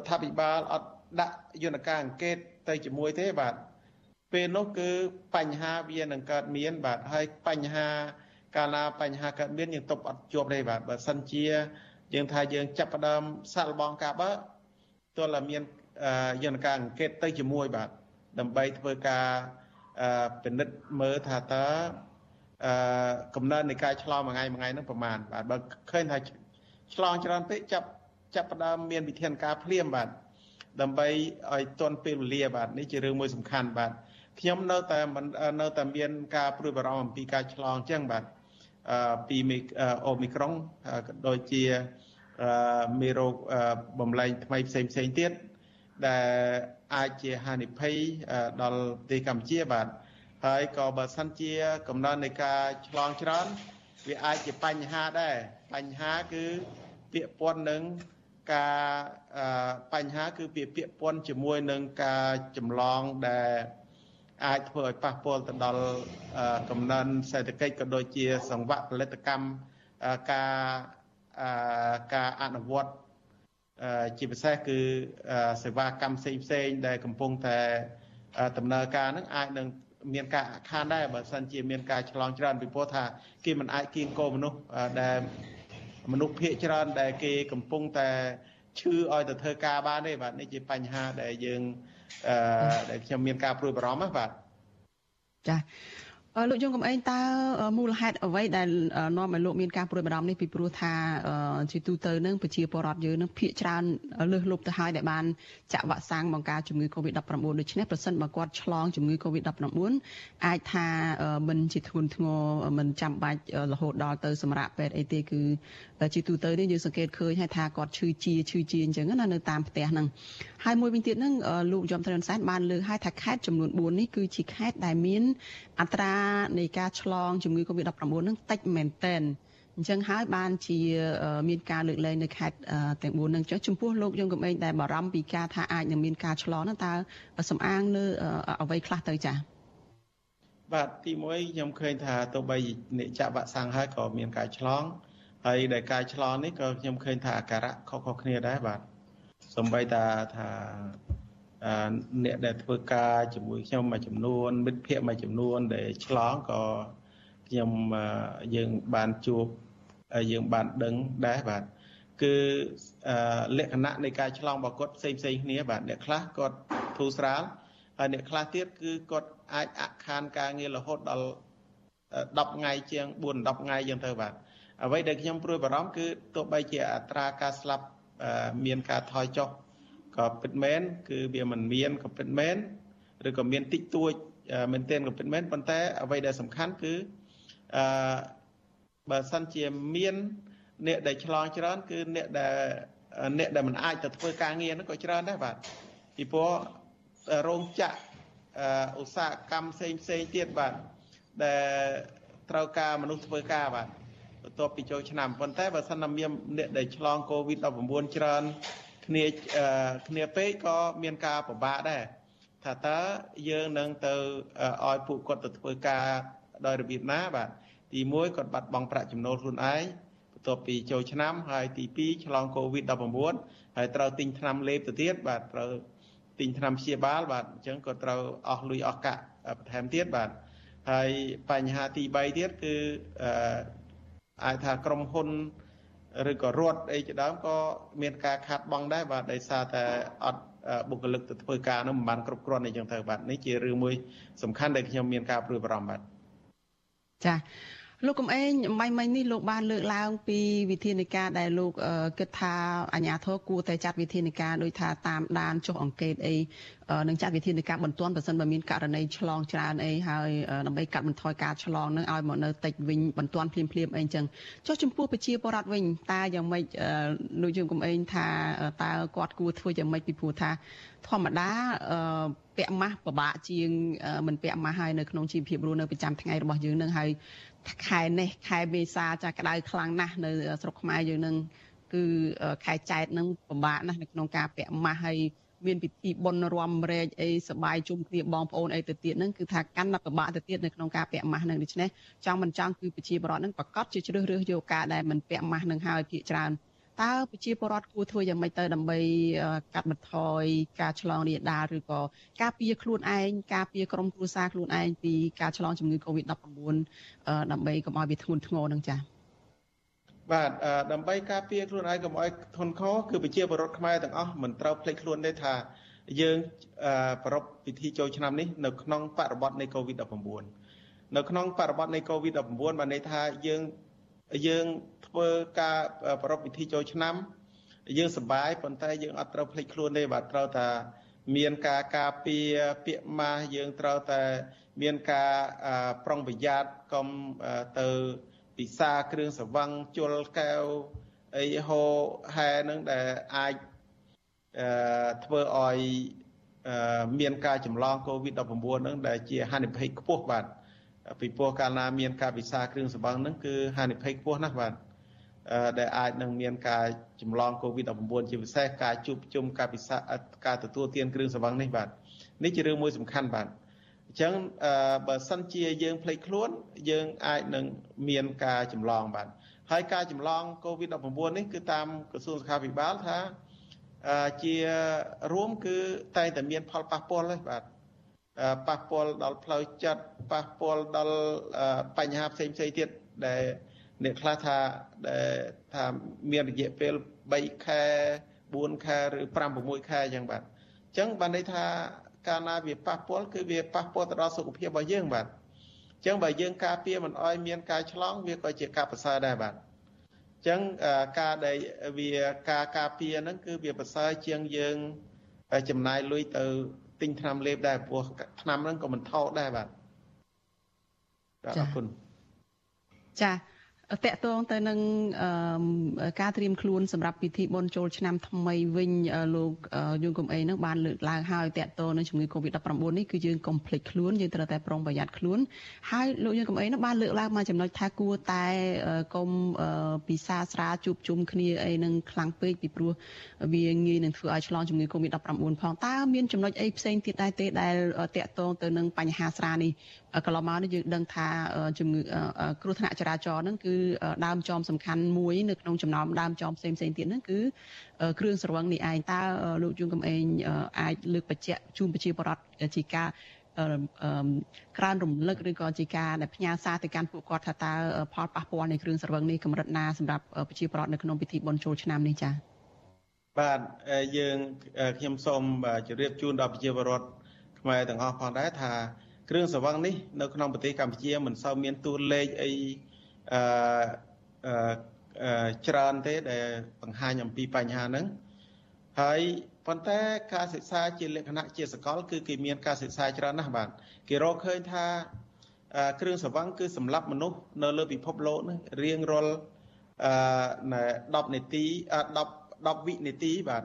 S10: ដ្ឋាភិបាលអត់ដាក់យន្តការអង្កេតទៅជាមួយទេបាទពេលនោះគឺបញ្ហាវានឹងកើតមាន បាទហើយបញ្ហាកាលណាបញ្ហាកើតមានយើងទប់អត់ជាប់ទេបាទបើសិនជា យើងថាយើងចាប់ផ្ដើមសាកល្បងការបើទោះតែមានយន្តការអង្កេតទៅជាមួយបាទដើម្បីធ្វើការពិនិត្យមើលថាតើអឺកំណើននៃការឆ្លងមួយថ្ងៃមួយថ្ងៃហ្នឹងប្រហែលបាទបើឃើញថាឆ្លងច្រើនពេកចាប់ចាប់ផ្ដើមមានវិធានការភ្លាមបាទដើម្បីឲ្យទាន់ពេលវេលាបាទនេះជារឿងមួយសំខាន់បាទខ្ញុំនៅតែនៅតែមានការព្រួយបារម្ភអំពីការឆ្លងអញ្ចឹងបាទអឺ ពីអូមីក្រុងក៏ដូចជាមេរោគបំលែងថ្មីផ្សេងផ្សេងទៀតដែលអាចជាហានិភ័យដល់ប្រទេសកម្ពុជាបាទហើយក៏បើសិនជាកំណើននៃការឆ្លងច្រើនវាអាចជាបញ្ហាដែរបញ្ហាគឺពាក្យព័ន្ធនឹងការបញ្ហាគឺពាក្យពាក្យព័ន្ធជាមួយនឹងការចម្លងដែល អាចធ្វើឲ្យប៉ះពាល់ទៅដល់កំណើនសេដ្ឋកិច្ចក៏ដូចជា សង្វាក់ផលិតកម្មការការអនុវត្តជាពិសេសគឺសេវាកម្មផ្សេងផ្សេងដែលកំពុងតែដំណើរការនឹងអាចនឹងមានការអាខានដែរបើសិនជាមានការឆ្លងច្រើនពីព្រោះថាគេមិនអាចគៀងគោមនុស្សដែលមនុស្សភាគច្រើនដែលគេកំពុងតែឈឺឲ្យទៅធ្វើការបានទេបាទនេះជាបញ្ហាដែលយើងអឺ ដែលខ្ញុំមានការព្រួយបារម្ភណាបាទ
S1: ចា លោកយងកំឯងតើមូលហេតុអ្វីដែលនាំឲ្យលោកមានការព្រួយបារម្ភនេះពីព្រោះថាជាទូទៅនឹងប្រជាពលរដ្ឋយើងនឹងភាកច្រើនលើសលប់ទៅហើយដែលបានចាក់វ៉ាក់សាំងបង្ការជំងឺ Covid-19 ដូច្នេះប្រសិនបើគាត់ឆ្លងជំងឺ Covid-19 អាចថាមិនជាធ្ងន់ធ្ងរមិនចាំបាច់រហូតដល់ទៅសម្រាប់ពេទ្យអីទេគឺជាទូទៅនេះយើងសង្កេតឃើញហើយថាគាត់ឈឺជាឈឺជាអញ្ចឹងណានៅតាមផ្ទះហ្នឹងហើយមួយវិញទៀតហ្នឹងលោកយមត្រឹមសែនបានលើកឲ្យថាខេត្តចំនួន4នេះគឺជាខេត្តដែលមានអត្រានៃការឆ្លងជំងឺ Covid-19 ហ្នឹងតិចមែនទែនអញ្ចឹងហើយបានជាមានការលើកលែងនៅខេត្តទាំង4ហ្នឹងចុះចំពោះលោកយងកំឯងដែលបារម្ភពីការថាអាចនឹងមានការឆ្លងហ្នឹងតើសំអាងលើអ្វីខ្លះទៅចា៎
S10: បាទទី1ខ្ញុំឃើញថាទោះបីអ្នកចាក់វ៉ាក់សាំងហើយក៏មានការឆ្លងហើយដែលការឆ្លងនេះក៏ខ្ញុំឃើញថាអាការៈខុសៗគ្នាដែរបាទសំបីតាថា អ្នកដែលធ្វើការជាមួយខ្ញុំមួយចំនួនមិត្តភ័ក្តិមួយចំនួនដែលឆ្លងក៏ខ្ញុំយើងបានជួបយើងបានដឹងដែរបាទគឺលក្ខណៈនៃការឆ្លងរបស់គាត់ផ្សេងផ្សេងគ្នាបាទអ្នកខ្លះគាត់ធូរស្រាលហើយអ្នកខ្លះទៀតគឺគាត់អាចអខានការងាររហូតដល់10ថ្ងៃជាង4 10ថ្ងៃយ៉ាងទៅបាទអ្វីដែលខ្ញុំព្រួយបារម្ភគឺទោះបីជាអត្រាការស្លាប់មានការថយចុះ ក៏ពិតមែនគឺវាមិនមានក៏ពិតមែនឬក៏មានតិចតួចមែនទែនក៏ពិតមែនប៉ុន្តែអ្វីដែលសំខាន់គឺអឺបើសិនជាមានអ្នកដែលឆ្លងច្រើនគឺអ្នកដែលអ្នកដែលមិនអាចទៅធ្វើការងារហ្នឹងក៏ច្រើនដែរបាទពីព្រោះរោងចក្រឧស្សាហកម្មផ្សេងផ្សេងទៀតបាទដែលត្រូវការមនុស្សធ្វើការបាទបន្ទាប់ពីចូលឆ្នាំប៉ុន្តែបើសិនណាមានអ្នកដែលឆ្លង COVID-19 ច្រើន គ្នាគ្នាពេកក៏មានការពិបាកដែរថាតើយើងនឹងទៅឲ្យពួកគាត់ទៅធ្វើការដោយរបៀបណាបាទទី1គាត់បាត់បង់ប្រាក់ចំណូលខ្លួនឯងបន្ទាប់ពីចូលឆ្នាំហើយទី2ឆ្លង COVID-19 ហើយត្រូវទិញថ្នាំលេបទៅទៀតបាទត្រូវទិញថ្នាំព្យាបាលបាទអញ្ចឹងក៏ត្រូវអស់លុយអស់កាក់បន្ថែមទៀតបាទហើយបញ្ហាទី3ទៀតគឺអាចថាក្រុមហ៊ុន ឬក៏រដ្ឋអីជាដើមក៏មានការខាត់បងដែរបាទដោយសារតែអត់បុគ្គលិកទៅធ្វើការនោះមិនបានគ្រប់គ្រាន់អីចឹងទៅបាទនេះជារឿងមួយសំខាន់ដែលខ្ញុំមានការព្រួយបារម្ភបាទ
S1: ចា លោកកំឯងម៉ៃម៉ៃនេះលោកបានលើកឡើង ពីវិធានការដែលលោកគិតថាអាជ្ញាធរគួរតែចាត់វិធានការដោយថាតាមដានចុះអង្កេតអីនឹងចាត់វិធានការបន្ទាន់បើសិនបើមានករណីឆ្លងច្រើនអីហើយដើម្បីកាត់បន្ថយការឆ្លងនឹងឲ្យមកនៅតិចវិញបន្ទាន់ភ្លាមភ្លាមអីចឹងចុះចំពោះប្រជាពលរដ្ឋវិញតើយ៉ាងម៉េចលោកយើងកំឯងថាតើគាត់គួរធ្វើយ៉ាងម៉េចពីព្រោះថាធម្មតាពាក់ម៉ាស់ពិបាកជាងមិនពាក់ម៉ាស់ហើយនៅក្នុងជីវភាពរស់នៅប្រចាំថ្ងៃរបស់យើងនឹងហើយ ខែនេះខែមេសាចាក្តៅខ្លាំងណាស់នៅស្រុកខ្មែរយើងនឹងគឺខែចែកនឹងពិបាកណាស់នៅក្នុងការពាក់ម៉ាស់ហើយមានពិធីបុណ្យរំរែកអីសបាយជុំគ្នាបងប្អូនអីទៅទៀតហ្នឹងគឺថាកាន់តែពិបាកទៅទៀតនៅក្នុងការពាក់ម៉ាស់ហ្នឹងដូច្នេះចង់មិនចង់គឺប្រជាពលរដ្ឋហ្នឹងប្រកាសជាជ្រើសរើសយកការដែលមិនពាក់ម៉ាស់ហ្នឹងហើយភាគច្រើន តើប្រជាពលរដ្ឋគួរធ្វើយ៉ាងម៉េចទៅដើម្បីកាត់បន្ថយការឆ្លងរាលដាលឬក៏ការពារខ្លួនឯងការពារក្រុមគ្រួសារខ្លួនឯងពីការឆ្លងជំងឺ Covid-19 ដើម្បីកុំឲ្យវាធ្ងន់ធ្ងរនឹងចា៎
S10: បាទដើម្បីការពារខ្លួនឯងកុំឲ្យធន់ខគឺប្រជាពលរដ្ឋខ្មែរទាំងអស់មិនត្រូវភ្លេចខ្លួនទេថាយើងប្រពពិធីចូលឆ្នាំនេះនៅក្នុងបរិបទនៃ COVID-19 នៅក្នុងបរិបទនៃ COVID-19 បានន័យថាយើង យើងធ្វើការប្រពៃពិធីចូលឆ្នាំ យើងសប្បាយប៉ុន្តែយើងអត់ត្រូវភ្លេចខ្លួនទេបាទត្រូវតែមានការការពារពាក្យម៉ាស់យើងត្រូវតែមានការប្រុងប្រយ័ត្នកុំទៅពិសាគ្រឿងស្រវឹងជលកែវអីហូហែនឹងដែលអាចធ្វើឲ្យមានការចម្លង COVID-19 នឹងដែលជាហានិភ័យខ្ពស់បាទ ពីព្រោះកាលណាមានការពិសាគ្រឿងស្រវឹងហ្នឹងគឺហានិភ័យខ្ពស់ណាស់បាទដែលអាចនឹងមានការចម្លង COVID-19 ជាពិសេសការជួបជុំការពិសាការទទួលទានគ្រឿងស្រវឹងនេះបាទនេះជារឿងមួយសំខាន់បាទអញ្ចឹងបើសិនជាយើងភ្លេចខ្លួន យើងអាចនឹងមានការចម្លងបាទហើយការចម្លង COVID-19 នេះគឺតាមក្រសួងសុខាភិបាលថាជារួមគឺតែងតែមានផលប៉ះពាល់ទេបាទ ប៉ះពាល់ដល់ផ្លូវចិត្តប៉ះពាល់ដល់បញ្ហាផ្សេងផ្សេងទៀតដែលអ្នកខ្លះថាដែលថាមានរយៈពេល3ខែ4ខែឬ5 6ខែអញ្ចឹងបាទអញ្ចឹងបានន័យថាកាលណាវាប៉ះពាល់គឺវាប៉ះពាល់ទៅដល់សុខភាពរបស់យើងបាទអញ្ចឹងបើយើងការពារមិនអោយមានការឆ្លងវាក៏ជាការប្រសើរដែរបាទអញ្ចឹងការដែលវាការការពារហ្នឹងគឺវាប្រសើរជាងយើងចំណាយលុយទៅ ទិញថ្នាំលេបដែរព្រោះថ្នាំហ្នឹងក៏មិនថោកដែរបាទអរគុណ
S1: ចា តកតងទៅនឹងការត្រៀមខ្លួនសម្រាប់ពិធីបុណ្យចូលឆ្នាំថ្មីវិញលោកយងកំអេនឹងបានលើកឡើងហើយតកតងនឹងជំងឺ Covid-19 នេះគឺយើងកុំភ្លេចខ្លួនយើងត្រូវតែប្រុងប្រយ័ត្នខ្លួនហើយលោកយងកំអេនឹងបានលើកឡើងមកចំណុចថាគួរតែកុំពិសាស្រាជួបជុំគ្នាអីនឹងខ្លាំងពេកពីព្រោះវាងាយនឹងធ្វើឲ្យឆ្លងជំងឺ Covid-19 ផងតើមានចំណុចអីផ្សេងទៀតដែរទេដែលតកតងទៅនឹងបញ្ហាស្រានេះកន្លងមកនេះយើងដឹងថាជំងឺគ្រោះថ្នាក់ចរាចរណ៍ហ្នឹងគឺដើមចមសំខាន់មួយនៅក្នុងចំណោមដើមចមផ្សេងផ្សេងទៀតហ្នឹងគឺគ្រឿងស្រវឹងនេះឯងតើលោកជួនកំឯងអាចលើកបញ្ជាក់ជូនប្រជាពលរដ្ឋជាការក្រើនរំលឹកឬក៏ជាការដែលផ្ញើសារទៅកាន់ពួកគាត់ថាតើផលប៉ះពាល់នៃគ្រឿងស្រវឹងនេះកម្រិតណាសម្រាប់ប្រជាពលរដ្ឋនៅក្នុងពិធីបុណ្យចូលឆ្នាំនេះចា៎
S10: បាទយើងខ្ញុំសូមជម្រាបជូនដល់ប្រជាពលរដ្ឋខ្មែរទាំងអស់ផងដែរថាគ្រឿងស្រវឹងនេះនៅក្នុងប្រទេសកម្ពុជាមិនសូវមានតួលេខអី អឺច្រើនទេដែលបង្ហាញអំពីបញ្ហាហ្នឹងហើយប៉ុន្តែការសិក្សាជាលក្ខណៈជាសកល គឺគេមានការសិក្សាច្រើនណាស់បាទគេរកឃើញថាគ្រឿងសង្វឹងគឺសម្រាប់មនុស្សនៅលើពិភពលោកនេះរៀងរាល់អឺ10នាទី10 10វិនាទីបាទ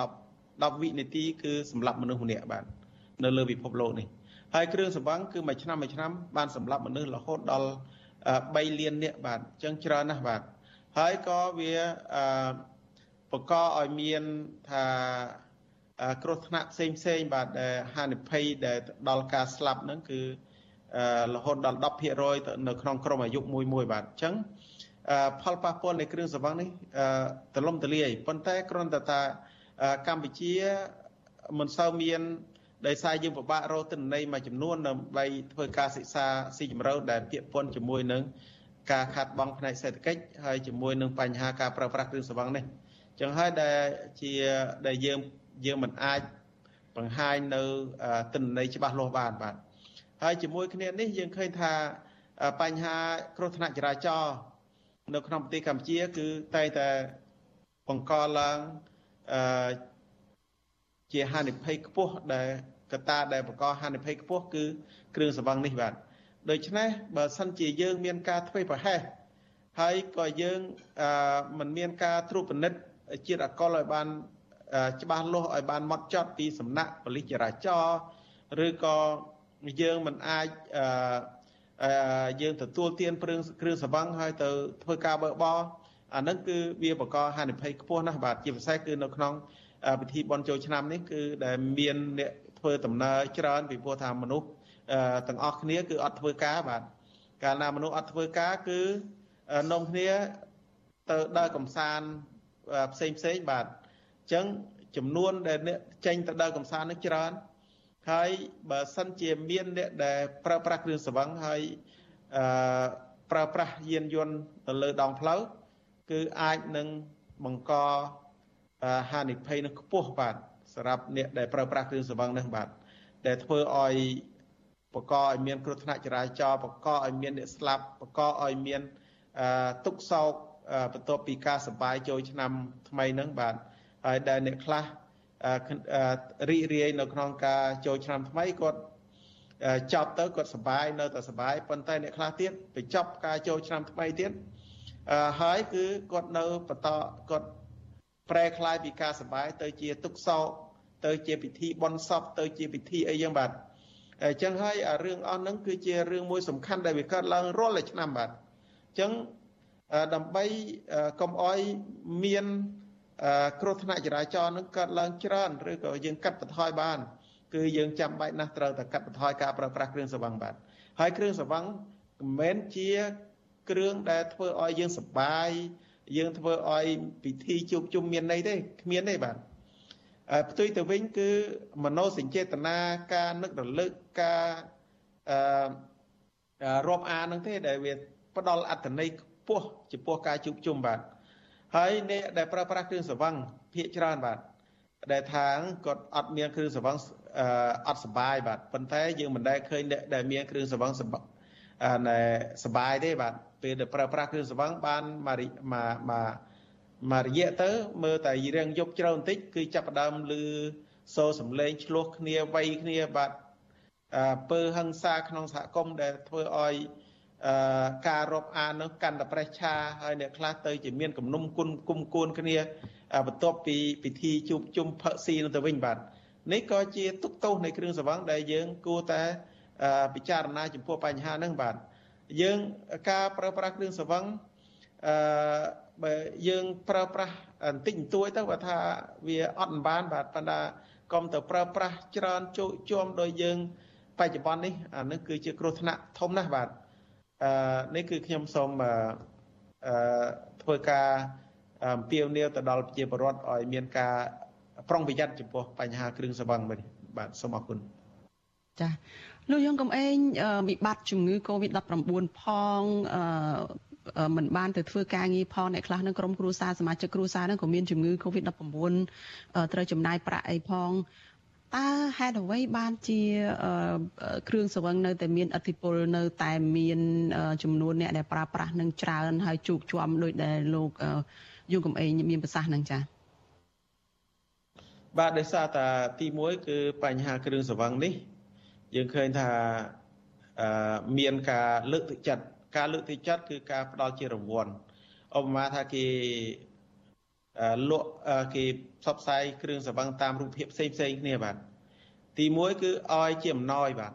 S10: 10 10វិនាទីគឺសម្រាប់មនុស្សម្នាក់បាទនៅលើពិភពលោកនេះហើយគ្រឿងសង្វឹងគឺមួយឆ្នាំមួយឆ្នាំបានសម្រាប់មនុស្សរហូតដល់ 3លាននាក់បាទអញ្ចឹងច្រើនណាស់បាទហើយក៏វាអឺបង្កឲ្យមានថាគ្រោះថ្នាក់ផ្សេងផ្សេងបាទដែលហានិភ័យដែលដល់ការស្លាប់ហ្នឹងគឺរហូតដល់10%នៅក្នុងក្រុមអាយុមួយមួយបាទអញ្ចឹងផលប៉ះពាល់នៃគ្រឿងសង្វឹងនេះទលំទលាយប៉ុន្តែគ្រាន់តែថាកម្ពុជាមិនសូវមាន ដោយសារយើងពិបាករកទិន្នន័យមួយចំនួនដើម្បីធ្វើការសិក្សាស៊ីជម្រៅដែលពាក់ព័ន្ធជាមួយនឹងការខាត់បងផ្នែកសេដ្ឋកិច្ចហើយជាមួយនឹងបញ្ហាការប្រើប្រាស់គ្រឿងសង្វឹងនេះចឹងហើយដែលជាដែលយើងយើងមិនអាចបង្ហាញនៅទិន្នន័យច្បាស់លាស់បានបាទហើយជាមួយគ្នានេះយើងឃើញថាបញ្ហាគ្រោះថ្នាក់ចរាចរណ៍នៅក្នុងប្រទេសកម្ពុជា គឺតែងតែបង្កឡើងអឺជាហានិភ័យខ្ពស់ដែល កត្តាដែលបង្កហានិភ័យខ្ពស់គឺគ្រឿងសង្វឹងនេះបាទដូច្នេះបើសិនជាយើងមានការធ្វេសប្រហែសហើយក៏យើងមិនមានការត្រួតពិនិត្យជាតិអកុលឲ្យបានច្បាស់លាស់ឲ្យបានម៉ត់ចត់ពីសំណាក់ប៉ូលីសចរាចរណ៍ឬក៏យើងមិនអាចអឺយើងទទួលទានព្រឹងគ្រឿងសង្វឹងហើយទៅធ្វើការបើកបរអានឹងគឺវាបង្កហានិភ័យខ្ពស់ណាស់បាទជាពិសេសគឺនៅក្នុងពិធីបុណ្យចូលឆ្នាំនេះគឺដែលមានអ្នក ធ្វើដំណើរច្រើនពីព្រោះថាមនុស្សទាំងអស់គ្នាគឺអត់ធ្វើការបាទកាលណាមនុស្សអត់ធ្វើការគឺនំគ្នាទៅដើរកំសាន្តផ្សេងផ្សេងបាទអញ្ចឹងចំនួនដែលអ្នកចេញទៅដើរកំសាន្តនឹងច្រើនហើយបើសិនជាមានអ្នកដែលប្រើប្រាស់គ្រឿងសង្វឹងហើយអឺប្រើប្រាស់យានយន្តទៅលើដងផ្លូវគឺអាចនឹងបង្កហានិភ័យនឹងខ្ពស់បាទ សម្រាប់អ្នកដែលប្រើប្រាស់គ្រឿងសង្វឹងនេះបាទដែលធ្វើឲ្យបកឲ្យមានគ្រោះថ្នាក់ចរាចរណ៍បកឲ្យមានអ្នកស្លាប់បកឲ្យមានទុកសោកបន្ទាប់ពីការសបាយចូលឆ្នាំថ្មីហ្នឹងបាទហើយដែលអ្នកខ្លះរីករាយនៅក្នុងការចូលឆ្នាំថ្មីគាត់ចប់ទៅគាត់សបាយនៅតែសបាយប៉ុន្តែអ្នកខ្លះទៀតបញ្ចប់ការចូលឆ្នាំថ្មីទៀតហើយគឺគាត់នៅបន្តគាត់ប្រែคล้ายពីការសបាយទៅជាទុកសោក ទៅជាពិធីបន់សពទៅជាពិធីអីយ៉ាងបាទអញ្ចឹងហើយរឿងអស់ហ្នឹងគឺជារឿងមួយសំខាន់ដែលវាកើតឡើងរាល់ឆ្នាំបាទអញ្ចឹងដើម្បីកុំអោយមានគ្រោះថ្នាក់ចរាចរណ៍នឹងកើតឡើងច្រើនឬក៏យើងកាត់បន្ថយបាន គឺយើងចាំបាច់ណាស់ត្រូវតែកាត់បន្ថយការប្រើប្រាស់គ្រឿងសង្វឹងបាទហើយគ្រឿងសង្វឹងមិនមែនជាគ្រឿងដែលធ្វើឲ្យយើងសប្បាយយើងធ្វើឲ្យពិធីជួបជុំមានន័យទេគ្មានទេបាទ ផ្ទុយទៅវិញគឺមโนសញ្ចេតនាការនឹករលឹកការអឺរាប់អាននឹងទេដែលវាផ្ដល់អត្ថន័យខ្ពស់ចំពោះការជួបជុំបាទហើយអ្នកដែលប្រើប្រាស់គ្រឿងសង្វឹងភាកច្រើនបាទដែលថាគាត់អត់មានគ្រឿងសង្វឹងអត់សបាយបាទប៉ុន្តែយើងមិនដែលឃើញអ្នកដែលមានគ្រឿងសង្វឹងសបាយទេបាទពេលដែលប្រើប្រាស់គ្រឿងសង្វឹងបានមកមក មកមករយៈទៅមើលតែរៀងយប់ជ្រៅបន្តិចគឺចាប់ផ្ដើមលឺសូរសំឡេងឆ្លោះគ្នាវៃគ្នាបាទពើហឹង្សាក្នុងសហគមន៍ដែលធ្វើឲ្យការរាប់អាននោះកាន់តែប្រេះឆាហើយអ្នកខ្លះទៅជាមានគំនុំគុណគុំគួនគ្នាបន្ទាប់ពីពិធីជួបជុំផឹកស៊ីនោះទៅវិញបាទនេះក៏ជាទុកទោសនៃគ្រឿងសង្វឹងដែលយើងគួរតែពិចារណាចំពោះបញ្ហាហ្នឹងបាទយើងការប្រើប្រាស់គ្រឿងសង្វឹងអឺ បើយើងប្រើប្រាស់បន្តិចបន្តួចទៅបើថាវាអត់បានបាទប៉ុន្តែកុំទៅប្រើប្រាស់ច្រើនជោគជុំដោយយើង បច្ចុប្បន្ននេះអានេះគឺជាគ្រោះថ្នាក់ធំណាស់បាទអឺនេះគឺខ្ញុំសូមធ្វើការអំពាវនាវទៅដល់ប្រជាពលរដ្ឋឲ្យមានការប្រុងប្រយ័ត្នចំពោះបញ្ហាគ្រឿងស្រវឹងវិញបាទសូមអរគុណ
S1: ចាលោកយងកំឯងវិបត្តិជំងឺ Covid-19 ផងអឺ មិនបានទៅធ្វើការងារផងអ្នកខ្លះនឹងក្រុមគ្រួសារសមាជិកគ្រួសារនឹងក៏មានជំងឺ Covid-19 ត្រូវចំណាយប្រាក់អីផងតើហេតុអ្វីបានជាគ្រឿងសង្វឹងនៅតែមានអធិពលនៅតែមានចំនួនអ្នកដែលប្រើប្រាស់នឹងច្រើនហើយជោគជាំដោយដែលលោកយងកំឯងមានប្រសាសន៍នឹងចា៎
S10: បាទដោយសារតាទី1គឺបញ្ហាគ្រឿងសង្វឹងនេះ យើងឃើញថាមានការលើកទឹកចិត្ត ការលើកទឹកចិត្តគឺការផ្ដល់ជារង្វាន់ឧបមាថាគេលក់គេផ្សព្វផ្សាយគ្រឿងសង្វឹងតាមរូបភាពផ្សេងផ្សេងគ្នាបាទទី1គឺឲ្យជាអំណោយបាទ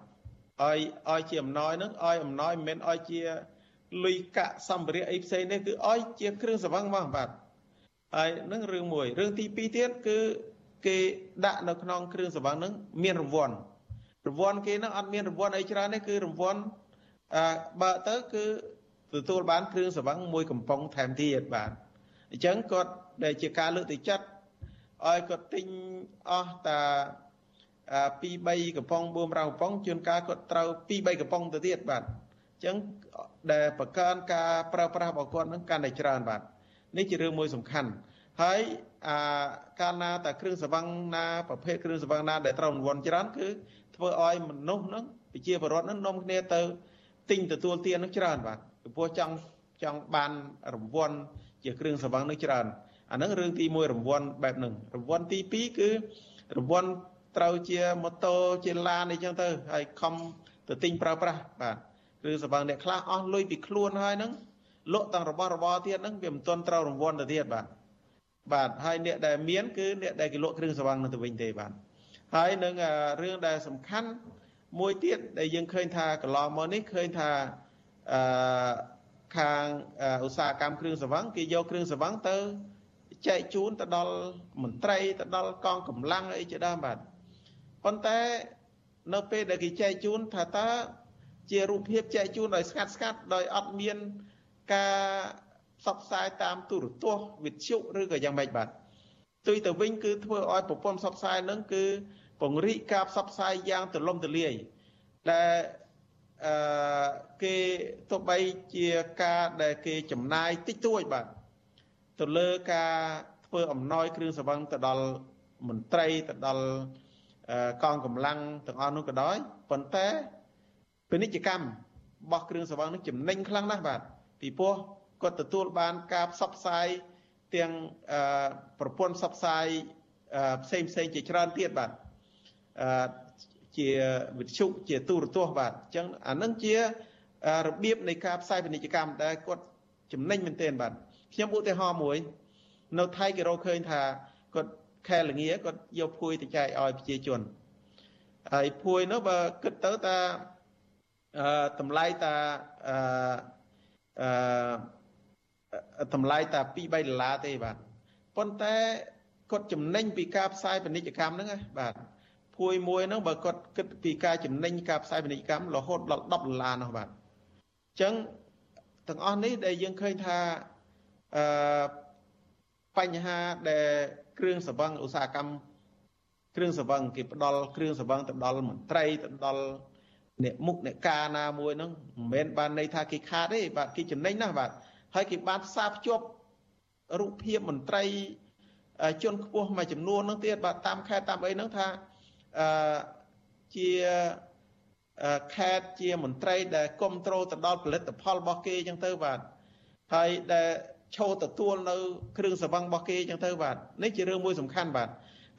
S10: ឲ្យឲ្យជាអំណោយហ្នឹងឲ្យអំណោយមិនមែនឲ្យជាលុយកាក់សម្ភារៈអីផ្សេងនេះគឺឲ្យជាគ្រឿងសង្វឹងមកបាទហើយនឹងរឿងមួយរឿងទី2ទៀតគឺគេដាក់នៅក្នុងគ្រឿងសង្វឹងហ្នឹងមានរង្វាន់រង្វាន់គេហ្នឹងអត់មានរង្វាន់អីច្រើនទេគឺរង្វាន់ អឺបើទៅគឺទទួលបានគ្រឿងសង្វឹងមួយកំប៉ុងថែមទៀតបាទអញ្ចឹងគាត់ដែលជាការលើកទឹកចិត្តឲ្យគាត់ទិញអស់តា2 3កំប៉ុងបួមរៅកំប៉ុងជួនកាលគាត់ត្រូវ2 3កំប៉ុងទៅទៀតបាទអញ្ចឹងដែលបង្កើនការប្រើប្រាស់របស់គាត់នឹងកាន់តែច្រើនបាទនេះជារឿងមួយសំខាន់ហើយអាកាលណាតែគ្រឿងសង្វឹងណាប្រភេទគ្រឿងសង្វឹងណាដែលត្រូវរង្វាន់ច្រើនគឺធ្វើឲ្យមនុស្សនឹងប្រជាពលរដ្ឋនឹងនាំគ្នាទៅ ទិញទទួលទាននឹងច្រើនបាទពីព្រោះចង់ចង់បានរង្វាន់ជាគ្រឿងសង្វឹងនឹងច្រើនអាហ្នឹងរឿងទី1រង្វាន់បែបហ្នឹងរង្វាន់ទី2គឺរង្វាន់ត្រូវជាម៉ូតូជាឡានអីចឹងទៅហើយខំទៅទិញប្រើប្រាស់បាទឬសបើអ្នកខ្លះអស់លុយពីខ្លួនហើយហ្នឹងលក់ទាំងរបស់របរទៀតហ្នឹងវាមិនទាន់ត្រូវរង្វាន់ទៅទៀតបាទបាទហើយអ្នកដែលមានគឺអ្នកដែលគេលក់គ្រឿងសង្វឹងនៅទៅវិញទេបាទហើយនឹងរឿងដែលសំខាន់ មួយទៀតដែលយើងឃើញថាកន្លងមកនេះឃើញថាអឺខាងឧស្សាហកម្មគ្រឿងសង្វឹងគេយកគ្រឿងសង្វឹងទៅចែកជូនទៅដល់មន្ត្រីទៅដល់កងកម្លាំងអីជាដើមបាទប៉ុន្តែនៅពេលដែលគេចែកជូនថាតើជារូបភាពចែកជូនដោយស្ងាត់ស្ងាត់ដោយអត់មានការផ្សព្វផ្សាយតាមទូរទស្សន៍វិទ្យុឬក៏យ៉ាងម៉េចបាទទុយទៅវិញគឺធ្វើឲ្យប្រព័ន្ធផ្សព្វផ្សាយនឹងគឺ ពង្រីកការផ្សព្វផ្សាយយ៉ាងទូលំទូលាយដែលអឺគេទោះបីជាការដែលគេចំណាយតិចតួចបាទទៅលើការធ្វើអំណោយគ្រឿងសង្វឹងទៅដល់មន្ត្រីទៅដល់កងកម្លាំងទាំងអស់នោះក៏ដោយប៉ុន្តែពាណិជ្ជកម្មរបស់គ្រឿងសង្វឹងនឹងចំណេញខ្លាំងណាស់បាទពីព្រោះគាត់ទទួលបានការផ្សព្វផ្សាយទាំងប្រព័ន្ធផ្សព្វផ្សាយផ្សេងផ្សេងជាច្រើនទៀតបាទ ជាវិទ្យុជាទូរទស្សន៍បាទអញ្ចឹងអានឹងជារបៀបនៃការផ្សាយពាណិជ្ជកម្មដែលគាត់ចំណេញមែនទែនបាទខ្ញុំឧទាហរណ៍មួយ នៅថៃគេរកឃើញថាគាត់ខែលងាគាត់យកភួយទៅចែកឲ្យប្រជាជនហើយភួយនោះបើគិតទៅតាអឺតម្លៃតាអឺអឺតម្លៃតា2 3ដុល្លារទេបាទប៉ុន្តែគាត់ចំណេញពីការផ្សាយពាណិជ្ជកម្មហ្នឹងណាបាទ ភួយមួយហ្នឹងបើគាត់គិតពីការចំណេញការផ្សាយពាណិជ្ជកម្មរហូតដល់10ដុល្លារនោះបាទអញ្ចឹងទាំងអស់នេះដែលយើងឃើញថាអឺបញ្ហាដែលគ្រឿងសង្វឹងឧស្សាហកម្មគ្រឿងសង្វឹងគេផ្ដល់គ្រឿងសង្វឹងទៅដល់មន្ត្រីទៅដល់អ្នកមុខអ្នកការណាមួយហ្នឹងមិនមែនបានន័យថាគេខាតទេបាទគេចំណេញណាស់បាទហើយគេបានផ្សារភ្ជាប់រូបភាពមន្ត្រីជនខ្ពស់មួយចំនួនហ្នឹងទៀតបាទតាមខេត្តតាមអីហ្នឹងថា អឺជាខេត្តជាមន្ត្រីដែលគ្រប់គ្រងទៅដល់ផលិតផលរបស់គេអញ្ចឹងទៅបាទហើយដែលឈរទទួលនៅគ្រឿងសង្វឹងរបស់គេអញ្ចឹងទៅបាទនេះជារឿងមួយសំខាន់បាទ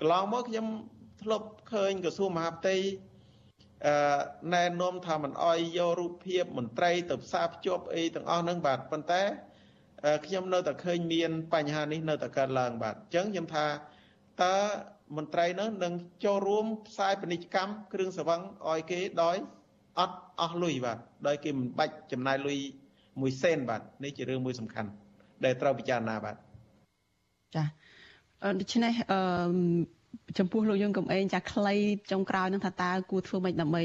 S10: កន្លងមកខ្ញុំធ្លាប់ឃើញក្រសួងមហាផ្ទៃអឺណែនាំថាមិនអោយយករូបភាពមន្ត្រីទៅផ្សារភ្ជាប់អីទាំងអស់ហ្នឹងបាទប៉ុន្តែខ្ញុំនៅតែឃើញមានបញ្ហានេះនៅតែកើតឡើងបាទអញ្ចឹងខ្ញុំថាតើ មន្ត្រីនោះនឹងចូលរួមផ្សាយពាណិជ្ជកម្មគ្រឿងសង្វឹងឲ្យគេដោយអត់អស់លុយបាទដោយគេមិនបាច់ចំណាយលុយមួយសេនបាទនេះជារឿងមួយសំខាន់ដែលត្រូវពិចារណាបាទ
S1: ចាដូច្នេះអឺចំពោះលោកយើងកំឯងចាខ្លីចុងក្រោយនឹងថាតើគួរធ្វើម៉េចដើម្បី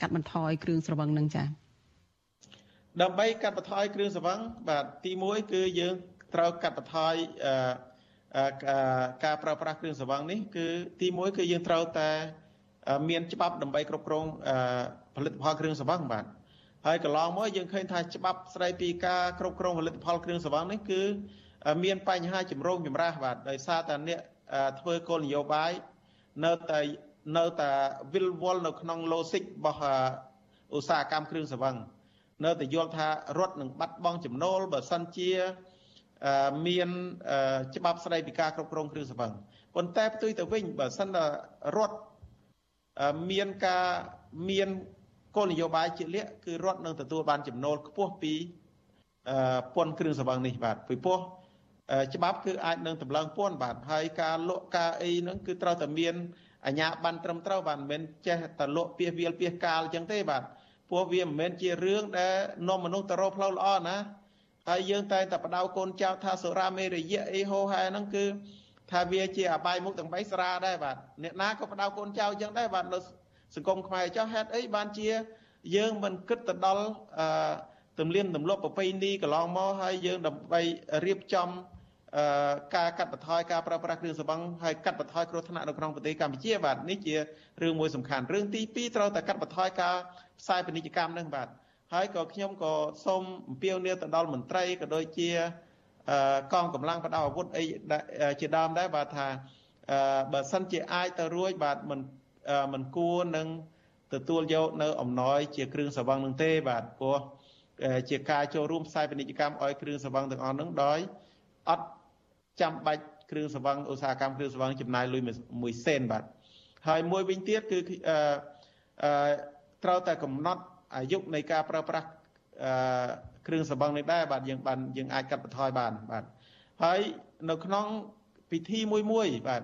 S1: កាត់បន្ថយគ្រឿងស្រវឹងនឹងចា
S10: ដើម្បីកាត់បន្ថយគ្រឿងសង្វឹងបាទទី1គឺយើងត្រូវកាត់បន្ថយអឺ ការប្រើប្រាស់គ្រឿងសង្វឹងនេះគឺទី1គឺយើងត្រូវតែមានច្បាប់ដើម្បីគ្រប់គ្រងផលិតផលគ្រឿងសង្វឹងបាទហើយកន្លងមកយើងឃើញថាច្បាប់ស្ដីពីការគ្រប់គ្រងផលិតផលគ្រឿងសង្វឹងនេះគឺមានបញ្ហាចម្រូងចម្រាសបាទដោយសារតែអ្នកធ្វើគោលនយោបាយនៅតែនៅតែវិលវល់នៅក្នុង logic របស់ឧស្សាហកម្មគ្រឿងសង្វឹងនៅតែយល់ថារដ្ឋនឹងបាត់បង់ចំណូលបើសិនជា មានច្បាប់ស្ដីពីការគ្រប់គ្រងគ្រឿងសង្វឹងប៉ុន្តែផ្ទុយទៅវិញបើសិនតែរដ្ឋមានការមានគោលនយោបាយជាលក្ខគឺរដ្ឋនឹងទទួលបានចំណូលខ្ពស់ពីពន្ធគ្រឿងសង្វឹងនេះបាទពីព្រោះច្បាប់គឺអាចនឹងតម្លើងពន្ធបាទហើយការលក់ការអីហ្នឹងគឺត្រូវតែមានអាជ្ញាប័ណ្ណត្រឹមត្រូវបាទមិនមែនចេះតែលក់ពីវាលពីកាលអញ្ចឹងទេបាទព្រោះវាមិនមែនជារឿងដែលនាំមនុស្សទៅរកផ្លូវល្អណា ហើយយើងតែតែបដៅកូនចៅថាសុរាមេរយៈអីហោហែហ្នឹងគឺថាវាជាអបាយមុខទាំង3ស្រាដែរបាទអ្នកណាក៏បដៅកូនចៅអញ្ចឹងដែរបាទនៅសង្គមខ្មែរចោះហេតុអីបានជា យើងមិនគិតទៅដល់អឺទំនៀមទម្លាប់ប្រពៃណីកន្លងមកហើយយើងដើម្បីរៀបចំការកាត់បន្ថយការប្រើប្រាស់គ្រឿងសង្វឹងហើយកាត់បន្ថយគ្រោះថ្នាក់នៅក្នុងប្រទេសកម្ពុជាបាទនេះជារឿងមួយសំខាន់រឿងទី2ត្រូវតែកាត់បន្ថយការផ្សាយពាណិជ្ជកម្មនឹងបាទ ហើយក៏ខ្ញុំក៏សូមអំពាវនាវទៅដល់មន្ត្រីក៏ដូចជាកងកម្លាំងបដៅអាវុធអីជាដើមដែរបាទថាបើសិនជាអាចទៅរួចបាទមិនមិនគួរនឹងទទួលយកនៅអំណោយជាគ្រឿងសង្វឹងនឹងទេបាទព្រោះជាការចូលរួមផ្សាយពាណិជ្ជកម្មឲ្យគ្រឿងសង្វឹងទាំងអស់នឹងដោយអត់ចាំបាច់គ្រឿងសង្វឹងឧស្សាហកម្មគ្រឿងសង្វឹងចំណាយលុយមួយសេនបាទហើយមួយវិញទៀតគឺអឺអឺត្រូវតែកំណត់ អាយុនៃការប្រើប្រាស់អឺគ្រឿងសង្វឹងនេះដែរបាទយើងបានយើងអាចកាត់បន្ថយបានបាទហើយនៅក្នុងពិធីមួយមួយបាទ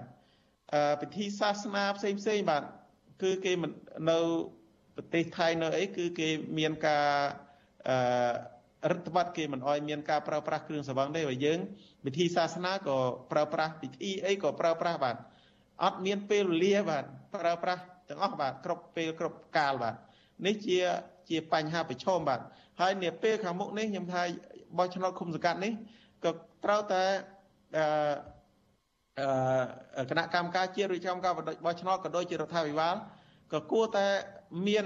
S10: អឺពិធីសាសនាផ្សេងផ្សេងបាទគឺគេនៅប្រទេសថៃនៅអីគឺគេមានការអឺរដ្ឋបတ်គេមិនអោយមានការប្រើប្រាស់គ្រឿងសង្វឹងទេបើយើងពិធីសាសនាក៏ប្រើប្រាស់ពិធីអីក៏ប្រើប្រាស់បាទអត់មានពេលវេលាបាទប្រើប្រាស់ទាំងអស់បាទគ្រប់ពេលគ្រប់កាលបាទនេះជា ជាបញ្ហាប្រឈមបាទហើយនាពេលខាងមុខនេះខ្ញុំថាបោះឆ្នោតឃុំសង្កាត់នេះក៏ត្រូវតែអឺគណៈកម្មការជាតិឬចំការបោះឆ្នោតក៏ដូចជារដ្ឋាភិបាលក៏គួរតែមាន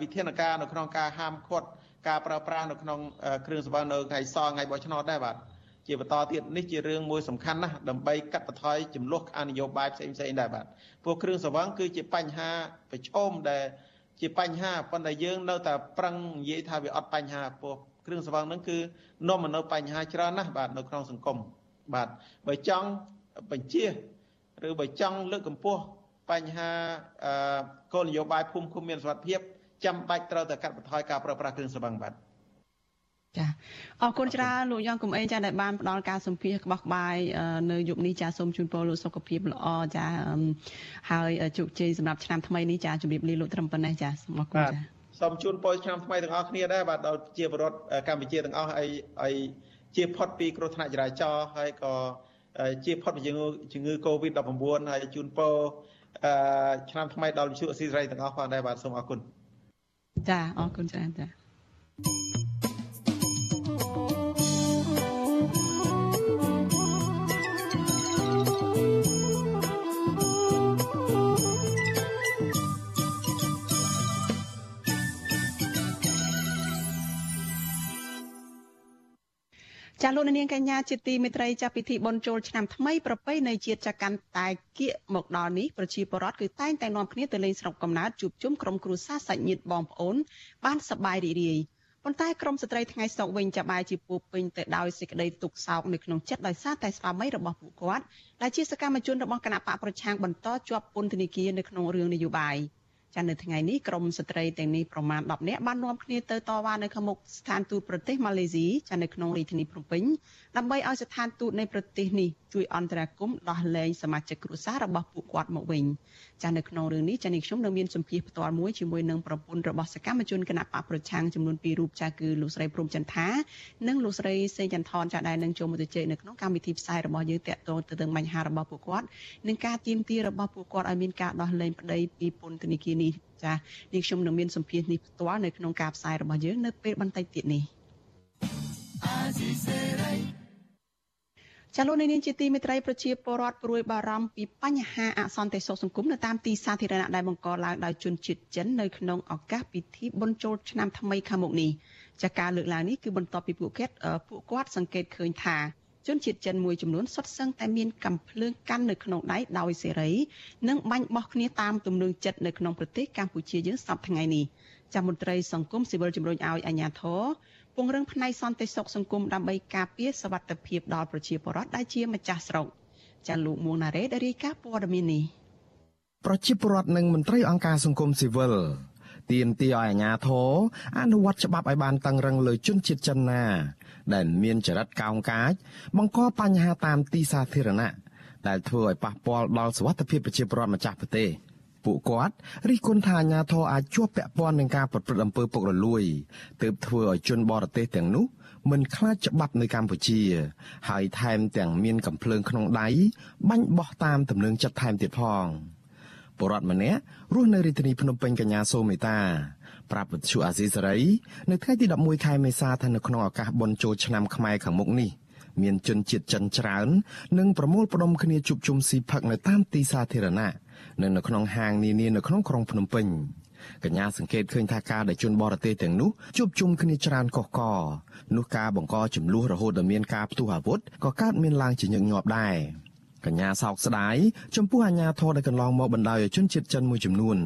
S10: វិធានការនៅក្នុងការហាមឃាត់ការប្រើប្រាស់នៅក្នុងគ្រឿងសង្វឹងនៅថ្ងៃសថ្ងៃបោះឆ្នោតដែរបាទជាបន្តទៀតនេះជារឿងមួយសំខាន់ណាស់ដើម្បីកាត់បន្ថយចំនួនអនុយោបាយផ្សេងផ្សេងដែរបាទព្រោះគ្រឿងសង្វឹងគឺជាបញ្ហាប្រឈមដែល ជាបញ្ហាប៉ុន្តែយើងនៅតែប្រឹងនិយាយថាវាអត់បញ្ហាព្រោះគ្រឿងសង្វឹងហ្នឹងគឺនាំមកនៅបញ្ហាច្រើនណាស់បាទនៅក្នុងសង្គមបាទបើចង់បញ្ជាឬបើចង់លើកកម្ពស់បញ្ហាគោលនយោបាយភូមិឃុំមានសុវត្ថិភាពចាំបាច់ត្រូវតែកាត់បន្ថយការប្រើប្រាស់គ្រឿងសង្វឹងបាទ
S1: ចាអរគុណច្រើនលោកយ៉ងកំអេងចាដែលបានផ្ដល់ការសម្ភាសក្បោះក្បាយនៅយប់នេះចាសូមជូនពរលោកសុខភាពល្អចាហើយជោគជ័យសម្រាប់ឆ្នាំថ្មីនេះចាជម្រាបលាលោកត្រឹមប៉ុណ្ណេះចាសូមអរគុណចា
S10: សូមជូនពរឆ្នាំថ្មីទាំងអស់គ្នាដែរបាទដល់ជាបរដ្ឋកម្ពុជាទាំងអស់ហើយហើយជាផុតពីគ្រោះថ្នាក់ចរាចរណ៍ហើយក៏ជាផុតពីជំងឺជំងឺ Covid-19 ហើយជូនពរឆ្នាំថ្មីដល់វិទ្យុអស៊ីសេរីទាំងអស់ផងដែរបាទសូមអរគុណ
S1: ចាអរគុណច្រើនចា ចាលោកនាងកញ្ញាជាទីមេត្រីចាពិធីបុណ្យចូលឆ្នាំថ្មីប្រពៃណីជាតិចាកាន់តែគៀកមកដល់នេះប្រជាពលរដ្ឋគឺតែងតែនាំគ្នាទៅលេងស្រុកកំណើតជួបជុំក្រុមគ្រួសារសាច់ញាតិបងប្អូន បានសប្បាយរីករាយប៉ុន្តែក្រមស្ត្រីថ្ងៃសុកវិញចាបែរជាពោពេញទៅដោយសេចក្តីទុក្ខសោកនៅក្នុងចិត្តដោយសារតែស្វាមីរបស់ពួកគាត់ដែលជាសកម្មជនរបស់គណៈបកប្រឆាំងបន្តជាប់ពន្ធនាគារនៅក្នុងរឿងនយោបាយ។ ចានៅថ្ងៃនេះក្រមស្ត្រីទាំងនេះប្រមាណ10នាក់បាននាំគ្នាទៅតវ៉ានៅខាងមុខស្ថានទូតប្រទេសម៉ាឡេស៊ីចានៅក្នុងរាជធានីភ្នំពេញដើម្បីឲ្យស្ថានទូតនៃប្រទេសនេះជួយអន្តរាគមន៍ដោះលែងសមាជិកគ្រួសាររបស់ពួកគាត់មកវិញចានៅក្នុងរឿងនេះចានេះខ្ញុំនៅមានសម្ភារផ្ទាល់មួយជាមួយនឹងប្រពន្ធរបស់សកម្មជនគណៈបកប្រឆាំងចំនួន2រូបចាគឺលោកស្រីព្រំចន្ទថានិងលោកស្រីសេងចន្ទថនចាដែលនឹងចូលមកជជែកនៅក្នុងកម្មវិធីផ្សាយរបស់យើងតាក់ទងទៅនឹងបញ្ហារបស់ពួកគាត់និងការទៀមទារបស់ពួកគាត់ឲ្យមានការដោះលែងប្តីពីពន្ធនាគារនេះចានេះខ្ញុំនឹងមានសម្ភារនេះផ្ទាល់នៅក្នុងការផ្សាយរបស់យើងនៅពេលបន្តិចទៀតនេះចាលោកនាងជាទីមេត្រីប្រជាពលរដ្ឋព្រួយបារម្ភពីបញ្ហាអសន្តិសុខសង្គមនៅតាមទីសាធារណៈដែលបង្កឡើងដោយជនជាតិចិននៅក្នុងឱកាសពិធីបុណ្យចូលឆ្នាំថ្មីខាងមុខនេះចាការលើកឡើងនេះគឺបន្ទាប់ពីពួកគាត់ពួកគាត់សង្កេតឃើញថា ជនជាតិចិនមួយចំនួនសុទ្ធសឹងតែមានកំភ្លើងកាន់នៅក្នុងដៃដោយសេរីនិងបាញ់បោះគ្នាតាមទំនឹងចិត្តនៅក្នុងប្រទេសកម្ពុជាយើងសប្តាហ៍ថ្ងៃនេះចាមន្ត្រីសង្គមស៊ីវិលជំរុញឲ្យអាជ្ញាធរពង្រឹងផ្នែកសន្តិសុខសង្គមដើម្បីការពារសวัสดิភាពដល់ប្រជាពលរដ្ឋដែលជាម្ចាស់ស្រុកចាលោកមួងណារ៉េដែលរាយការណ៍ព័ត៌មាននេះ
S11: ប្រជាពលរដ្ឋនិងមន្ត្រីអង្គការសង្គមស៊ីវិលទាមទារឲ្យអាជ្ញាធរអនុវត្តច្បាប់ឲ្យបានតឹងរឹងលើជនជាតិចិនណា ដែលមានចរិតកោងកាច បង្កបញ្ហាតាមទីសាធារណៈដែលធ្វើឲ្យប៉ះពាល់ដល់សុវត្ថិភាពប្រជាពលរដ្ឋម្ចាស់ប្រទេសពួកគាត់រិះគន់ថាអាញាធរអាចជាប់ពាក់ព័ន្ធនឹងការប្រព្រឹត្តអំពើពុករលួយទើបធ្វើឲ្យជនបរទេសទាំងនោះមិនខ្លាចច្បាប់នៅកម្ពុជា ហើយថែមទាំងមានកំភ្លើងក្នុងដៃបាញ់បោះតាមទំនឹងចិត្តថែមទៀតផងបរដ្ឋម្នាក់រស់នៅរាជធានីភ្នំពេញកញ្ញាសូមេតា ប្រាប់វិទ្យុអាស៊ីសេរីនៅថ្ងៃទី11ខែមេសាថានៅក្នុងឱកាសបុណ្យចូលឆ្នាំខ្មែរខាងមុខនេះមានជនជាតិចិនច្រើននិងប្រមូលផ្ដុំគ្នាជួបជុំស៊ីផឹកនៅតាមទីសាធារណៈនៅនៅក្នុងហាងនានានៅក្នុងក្រុងភ្នំពេញកញ្ញាសង្កេតឃើញថាការដែលជនបរទេសទាំងនោះជួបជុំគ្នាច្រើនកុះកនោះការបង្កចំនួនរហូតដល់មានការផ្ទុះអាវុធក៏កើតមានឡើងជាញឹកញាប់ដែរ កញ្ញាសោកស្ដាយចំពោះអាញាធរដែលកន្លងមកបណ្ដោយឲ្យជនជាតិចិនមួយចំនួន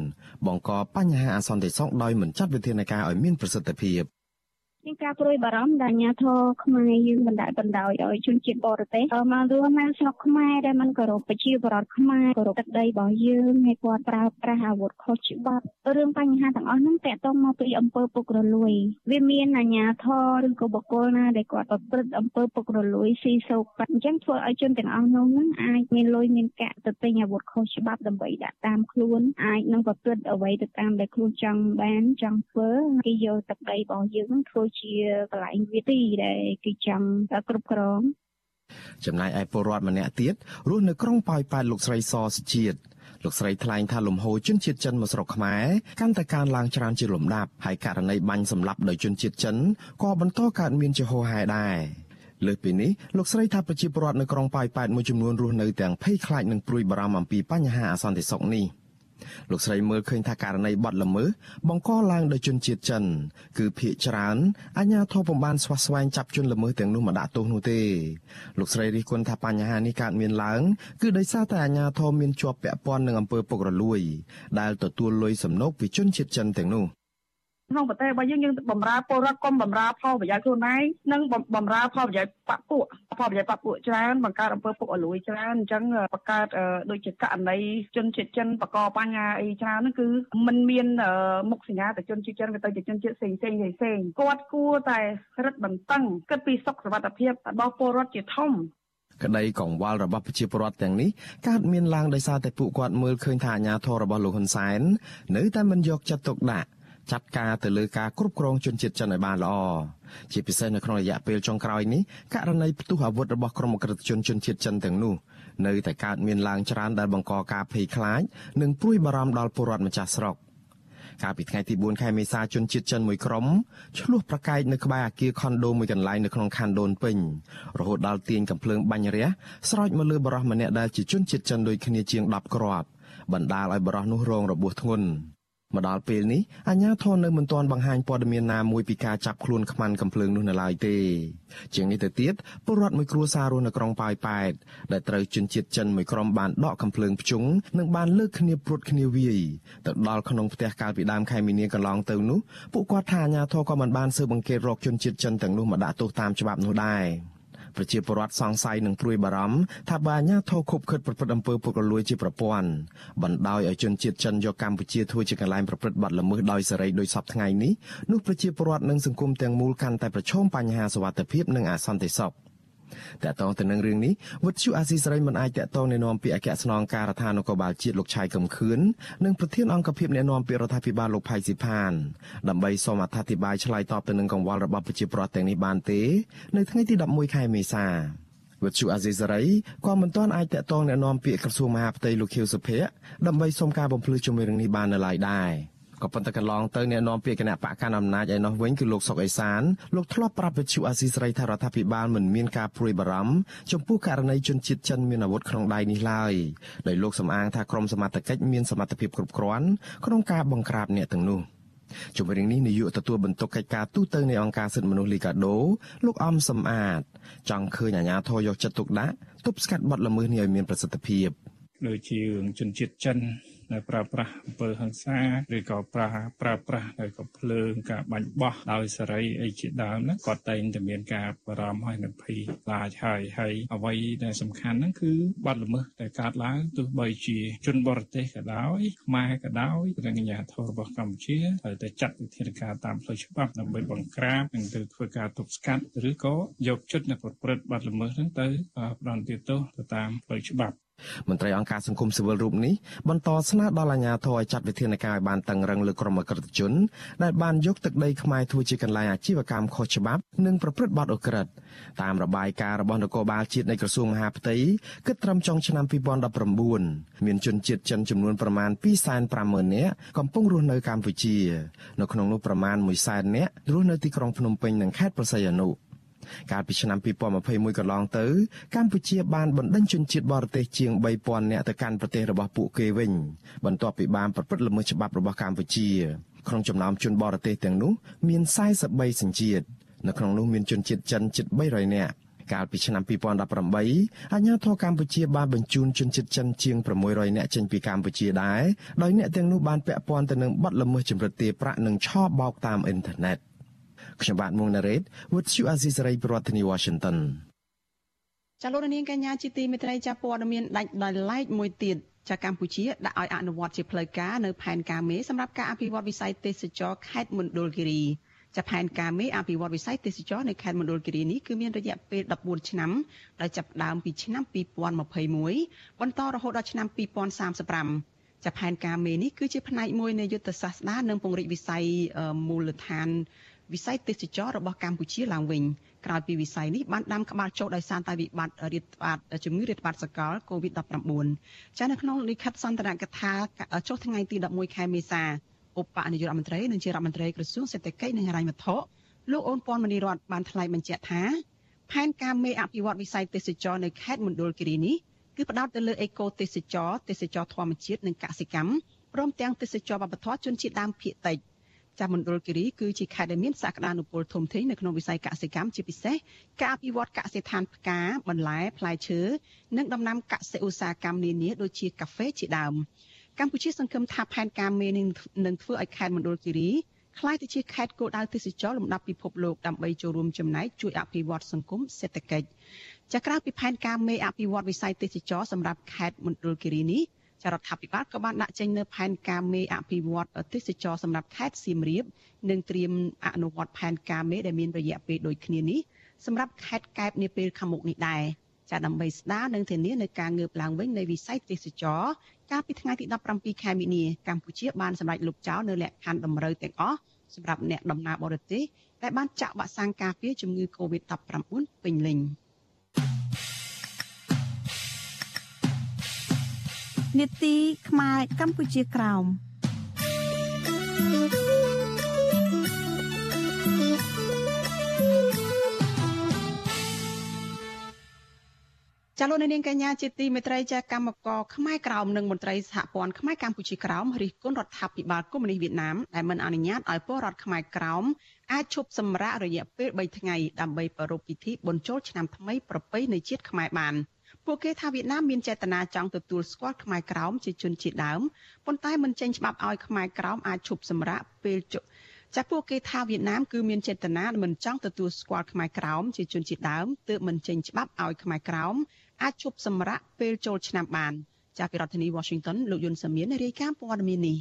S11: បង្កបញ្ហាអសន្តិសុខដោយមិនចាត់វិធានការឲ្យមានប្រសិទ្ធភាព
S12: មានការព្រួយបារម្ភដែលអាញាធរខ្មែរយើងបណ្ដែលបណ្ដោយឲ្យជនជាតិបរទេសមករស់នៅស្រុកខ្មែរដែលมันគោរពប្រជាពលរដ្ឋខ្មែរគោរពទឹកដីរបស់យើងហើយគាត់ប្រើប្រាស់អាវុធខុសច្បាប់រឿងបញ្ហាទាំងអស់ហ្នឹងតកតងមកពីអំពើពុករលួយវាមានអាញាធរឬក៏បុគ្គលណាដែលគាត់ប្រព្រឹត្តអំពើពុករលួយស៊ីសោកបាត់អញ្ចឹងធ្វើឲ្យជនទាំងអស់នោះហ្នឹងអាចមានលុយមានកាក់ទៅទិញអាវុធខុសច្បាប់ដើម្បីដាក់តាមខ្លួនអាចនឹងប្រព្រឹត្តអ្វីទៅតាមដែលខ្លួនចង់បានចង់ធ្វើគេយកទឹកដីរបស់យើងធ្វើជាកន្លែងវាទីដែលគេចង់គ្រប់គ្រង
S11: ចំណែកឯពលរដ្ឋម្នាក់ទៀតរស់នៅក្រុងប៉ោយប៉ែតលោកស្រីសសជាតិលោកស្រីថ្លែងថាលំហូរជនជាតិចិនមកស្រុកខ្មែរកាន់តែកើនឡើងច្រើនជាលំដាប់ហើយករណីបាញ់សម្លាប់ដោយជនជាតិចិនក៏បន្តកើតមានជាហូរហែដែរលើសពីនេះលោកស្រីថាប្រជាពលរដ្ឋនៅក្រុងប៉ោយប៉ែតមួយចំនួនរស់នៅទាំងភ័យខ្លាចនិងព្រួយបារម្ភអំពីបញ្ហាអសន្តិសុខនេះ។ លោកស្រីមើលឃើញថាករណីបាត់ល្មើសបង្កឡើងដោយជនជាតិចិន គឺភ ieck ច្រើនអាជ្ញាធរពុំបានស្វាស្វែងចាប់ជនល្មើសទាំងនោះមកដាក់ទោសនោះទេលោកស្រីរិះគន់ថាបញ្ហានេះកើតមានឡើង គឺដោយសារតែអាជ្ញាធរមានជាប់ពាក់ព័ន្ធនឹងអំពើពុករលួយ ដែលទទួលលុយសំណូកពីជនជាតិចិនទាំងនោះ
S13: ក្នុងប្រទេសរបស់យើងយើងបំរើពលរដ្ឋកុំបំរើផលប្រយោជន៍ខ្លួនឯងនិងបំរើផលប្រយោជន៍បពពួកផលប្រយោជន៍បពពួកច្រើនបង្កើតអំពើពុករលួយច្រើនអញ្ចឹងបង្កើតដូចជាករណីជនជាតិចិនបកបញ្ហាអីច្រើនហ្នឹងគឺมันមានមុខសញ្ញាទៅជនជាតិចិនទៅទៅជនជាតិផ្សេងផ្សេងផ្សេងគាត់គួរតែរឹតបន្តឹងគិតពីសុខសុវត្ថិភាពរបស់ពលរដ្ឋជាធំ
S11: ក្តីកង្វល់របស់ប្រជាពលរដ្ឋទាំងនេះកើតមានឡើងដោយសារតែពួកគាត់មើលឃើញថាអាញាធររបស់លោកហ៊ុនសែននៅតែមិនយកចិត្តទុកដាក់ ចាត់ការទៅលើការគ្រប់គ្រងជនជាតិចិនឲ្យបានល្អជាពិសេសនៅក្នុងរយៈពេលចុងក្រោយនេះករណីផ្ទុះអាវុធរបស់ក្រុមអក្រិតជនជនជាតិចិនទាំងនោះនៅតែកើតមានឡើងច្រើនដែលបង្កការភ័យខ្លាចនិងព្រួយបារម្ភដល់ពលរដ្ឋម្ចាស់ស្រុកកាលពីថ្ងៃទី4ខែមេសាជនជាតិចិនមួយក្រុមឆ្លោះប្រកែកនៅក្បែរអគារខុនដូមួយកន្លែងនៅក្នុងខណ្ឌដូនពេញរហូតដល់ទាញកំភ្លើងបាញ់រះស្រោចមកលើបរិសម្នាក់ដែលជាជនជាតិចិនដូចគ្នាជាង10គ្រាប់បណ្ដាលឲ្យបរិសនោះរងរបួសធ្ងន់ មកដល់ពេលនេះអាជ្ញាធរនៅមិនទាន់បង្ហាញព័ត៌មានណាមួយពីការចាប់ខ្លួនខ្មាន់កំភ្លើងនោះនៅឡើយទេជាងនេះទៅទៀតពលរដ្ឋមួយគ្រួសាររស់នៅក្រុងប៉ោយប៉ែតដែលត្រូវជនជាតិចិនមួយក្រុមបានដកកំភ្លើងភ្ជុងនិងបានលើកគ្នាព្រួតគ្នាវាយទៅដល់ក្នុងផ្ទះកាលពីដើមខែមីនាកន្លងទៅនោះពួកគាត់ថាអាជ្ញាធរក៏មិនបានស៊ើបអង្កេតរកជនជាតិចិនទាំងនោះមកដាក់ទោសតាមច្បាប់នោះដែរ ប្រជាពលរដ្ឋសង្ស័យនិងព្រួយបារម្ភថាបើអាជ្ញាធរខົບខិតប្រព្រឹត្តអំពើពុករលួយជាប្រព័ន្ធបណ្ដោយឲ្យជនជាតិចិនយកកម្ពុជាធ្វើជាកន្លែងប្រព្រឹត្តបទល្មើសដោយសេរីដោយសពថ្ងៃនេះនោះប្រជាពលរដ្ឋនិងសង្គមទាំងមូលកាន់តែប្រឈមបញ្ហាសុវត្ថិភាពនិងអសន្តិសុខ តកតងទៅនឹងរឿងនេះវិទ្យុអាស៊ីសេរីមិនអាចតកតងណែនាំពីអគ្គស្នងការដ្ឋាននគរបាលជាតិលោកឆៃកំខឿននិងប្រធានអង្គភិបណែនាំពីរដ្ឋាភិបាលលោកផៃស៊ីផានដើម្បីសូមអធិប្បាយឆ្លើយតបទៅនឹងកង្វល់របស់ប្រជាពលរដ្ឋទាំងនេះបានទេនៅថ្ងៃទី11ខែមេសាវិទ្យុអាស៊ីសេរីក៏មិនទាន់អាចតកតងណែនាំពាក្យក្រសួងមហាផ្ទៃលោកខៀវសុភ័ក្រដើម្បីសូមការបំភ្លឺជំរឿងនេះបាននៅឡើយដែរ ក៏ប៉ុន្តែកន្លងទៅអ្នកនាំពាក្យគណៈបកកណ្ដាលអំណាចឯនោះវិញគឺលោកសុកអេសានលោកធ្លាប់ប្រាប់វិទ្យុអាស៊ីសេរីថារដ្ឋាភិបាលមិនមានការព្រួយបារម្ភចំពោះករណីជនជាតិចិនមានអាវុធក្នុងដៃនេះឡើយដោយលោកសំអាងថាក្រមសមត្ថកិច្ចមានសមត្ថភាពគ្រប់គ្រាន់ក្នុងការបង្ក្រាបអ្នកទាំងនោះ។ជំរឿងនេះនាយកទទួលបន្ទុកកិច្ចការទូតនៃអង្គការសិទ្ធិមនុស្សលីកាដូលោកអំសំអាត ចង់ឃើញអាជ្ញាធរយកចិត្តទុកដាក់ទប់ស្កាត់បទល្មើសនេះឲ្យមានប្រសិទ្ធភាព
S2: ដូចជារឿងជនជាតិចិន នៅប្រើប្រាស់អំពើហិង្សាឬក៏ប្រើប្រើប្រាស់នៅកំភ្លើងការបាញ់បោះដោយសេរីអីជាដើមហ្នឹងគាត់តែងតែមានការបារម្ភហើយនឹងភ័យខ្លាចហើយហើយអ្វីដែលសំខាន់ហ្នឹងគឺបាត់ល្មើសដែលកើតឡើងទោះបីជាជនបរទេសក៏ដោយខ្មែរក៏ដោយនិងអាជ្ញាធររបស់កម្ពុជាត្រូវតែចាត់វិធានការតាមផ្លូវច្បាប់ដើម្បីបង្ក្រាបនិងទៅធ្វើការទប់ស្កាត់ឬក៏យកចិត្តអ្នកប្រព្រឹត្តបាត់ល្មើសហ្នឹងទៅផ្ដន្ទាទោសទៅតាមផ្លូវច្បាប់
S11: មន្ត្រីអង្គការសង្គមស៊ីវិលរូបនេះបន្តស្នើដល់អាជ្ញាធរឲ្យចាត់វិធានការឲ្យបានតឹងរឹងលើក្រុមអក្រិតជន ដែលបានយកទឹកដីខ្មែរធ្វើជាកន្លែងអាជីវកម្មខុសច្បាប់និងប្រព្រឹត្តបទអក្រិតតាមរបាយការណ៍របស់នគរបាលជាតិនៃក្រសួងមហាផ្ទៃគិតត្រឹមចុងឆ្នាំ2019មានជនជាតិចិនចំនួនប្រមាណ250,000នាក់កំពុងរស់នៅកម្ពុជា នៅក្នុងនោះប្រមាណ100,000នាក់រស់នៅទីក្រុងភ្នំពេញនិងខេត្តព្រះសីហនុ កាលពីឆ្នាំ2021កន្លងទៅកម្ពុជាបានបណ្ដេញជនជាតិបរទេសជាង3000នាក់ទៅកាន់ប្រទេសរបស់ពួកគេវិញបន្ទាប់ពីបានប្រព្រឹត្តល្មើសច្បាប់របស់កម្ពុជាក្នុងចំណោមជនបរទេសទាំងនោះមាន43សញ្ជាតិនៅក្នុងនោះមានជនជាតិចិនជិត300នាក់កាលពីឆ្នាំ2018អាជ្ញាធរកម្ពុជាបានបញ្ជូនជនជាតិចិនជាង600នាក់ចេញពីកម្ពុជាដែរដោយអ្នកទាំងនោះបានពាក់ព័ន្ធទៅនឹងបទល្មើសចម្រិតទារប្រាក់និងឆបោកតាមអ៊ីនធឺណិត ខ្ញុំបាទមុងណារ៉េត With you Azizi Saray ប្រធានាធិបតី Washington
S1: ចលនានាងកញ្ញាជាទីមេត្រីចាប់ព័ត៌មានដាច់ដោយឡែកមួយទៀតចាកម្ពុជាដាក់ឲ្យអនុវត្តជាផ្លូវការនៅផែនការមេសម្រាប់ការអភិវឌ្ឍវិស័យទេសចរខេត្តមណ្ឌលគិរីចាផែនការមេអភិវឌ្ឍវិស័យទេសចរនៅខេត្តមណ្ឌលគិរីនេះគឺមានរយៈពេល14ឆ្នាំដែលចាប់ផ្ដើមពីឆ្នាំ2021បន្តរហូតដល់ឆ្នាំ2035ចាផែនការមេនេះគឺជាផ្នែកមួយនៃយុទ្ធសាស្ត្រស្ដារនិងពង្រីកវិស័យមូលដ្ឋាន វិស័យទេសចររបស់កម្ពុជាឡើងវិញក្រោយពីវិស័យនេះបានដាំក្បាលចុះដោយសារតែវិបត្តិរាតត្បាតជំងឺរាតត្បាតសកល COVID-19 ចានៅក្នុងលិខិតសន្ទរកថាចុះថ្ងៃទី11ខែមេសាឧបនាយករដ្ឋមន្ត្រីនិងជារដ្ឋមន្ត្រីក្រសួងសេដ្ឋកិច្ចនិងហិរញ្ញវត្ថុលោកអូនពាន់មនីរតបានថ្លែងបញ្ជាក់ថាផែនការមេអភិវឌ្ឍវិស័យទេសចរនៅខេត្តមណ្ឌលគិរីនេះគឺផ្ដោតទៅលើអេកូទេសចរទេសចរធម្មជាតិនិងកសិកម្មព្រមទាំងទេសចរវប្បធម៌ជនជាតិដើមភាគតិចចាស់ មណ្ឌលគិរីគឺជាខេត្តដែលមានសក្តានុពលធំធេងនៅក្នុងវិស័យកសិកម្មជាពិសេសការអភិវឌ្ឍកសិដ្ឋានផ្កាបន្លែផ្លែឈើនិងដំណាំកសិឧស្សាហកម្មនានាដូចជាកាហ្វេជាដើមកម្ពុជាសង្ឃឹមថាផែនការមេនឹងធ្វើឲ្យខេត្តមណ្ឌលគិរីក្លាយទៅជាខេត្តគោលដៅទេសចរលំដាប់ពិភពលោកដើម្បីចូលរួមចំណែកជួយអភិវឌ្ឍសង្គមសេដ្ឋកិច្ចចាក្រៅពីផែនការមេអភិវឌ្ឍវិស័យទេសចរសម្រាប់ខេត្តមណ្ឌលគិរីនេះ ចរដ្ឋាភិបាលក៏បានដាក់ចេញនៅផែនការមេអភិវឌ្ឍទេសចរសម្រាប់ខេត្តសៀមរាបនិងត្រៀមអនុវត្តផែនការមេដែលមានរយៈពេលដូចគ្នានេះសម្រាប់ខេត្តកែបនាពេលខាងមុខនេះដែរចាដើម្បីស្ដារនិងធានានៅការងើបឡើងវិញនៃវិស័យទេសចរកាលពីថ្ងៃទី17ខែមីនាកម្ពុជាបានសម្រេចលុបចោលនៅលក្ខខណ្ឌតម្រូវទាំងអស់សម្រាប់អ្នកដំណើរបរទេសដែលបានចាក់វ៉ាក់សាំងការពារជំងឺ Covid-19 ពេញលេញ។
S14: នេតិខ្មែរកម្ពុជាក្រោម
S1: ចាលោកនាងកញ្ញាជាទីមេត្រីចាកម្មករខ្មែរក្រោមនិងមន្ត្រីសហព័ន្ធខ្មែរកម្ពុជាក្រោមរិះគន់រដ្ឋាភិបាលកុម្មុយនីសវៀតណាមដែលមិនអនុញ្ញាតឲ្យពលរដ្ឋខ្មែរក្រោមអាចឈប់សម្រាករយៈពេល3ថ្ងៃដើម្បីប្រារព្ធពិធីបុណ្យចូលឆ្នាំថ្មីប្រពៃណីជាតិខ្មែរបាន។ ពួកគេថាវៀតណាមមានចេតនាចង់ទទួលស្គាល់ខ្មែរក្រោមជាជនជាតិដើមប៉ុន្តែមិនចេញច្បាប់ឲ្យខ្មែរក្រោមអាចឈប់សម្រាកពេលជចាពួកគេថាវៀតណាមគឺមានចេតនាមិនចង់ទទួលស្គាល់ខ្មែរក្រោមជាជនជាតិដើមទើបមិនចេញច្បាប់ឲ្យខ្មែរក្រោមអាចឈប់សម្រាកពេលចូលឆ្នាំបានចាពីរដ្ឋធានី Washington លោកយុនសាមៀនរាយការណ៍ព័ត៌មាននេះ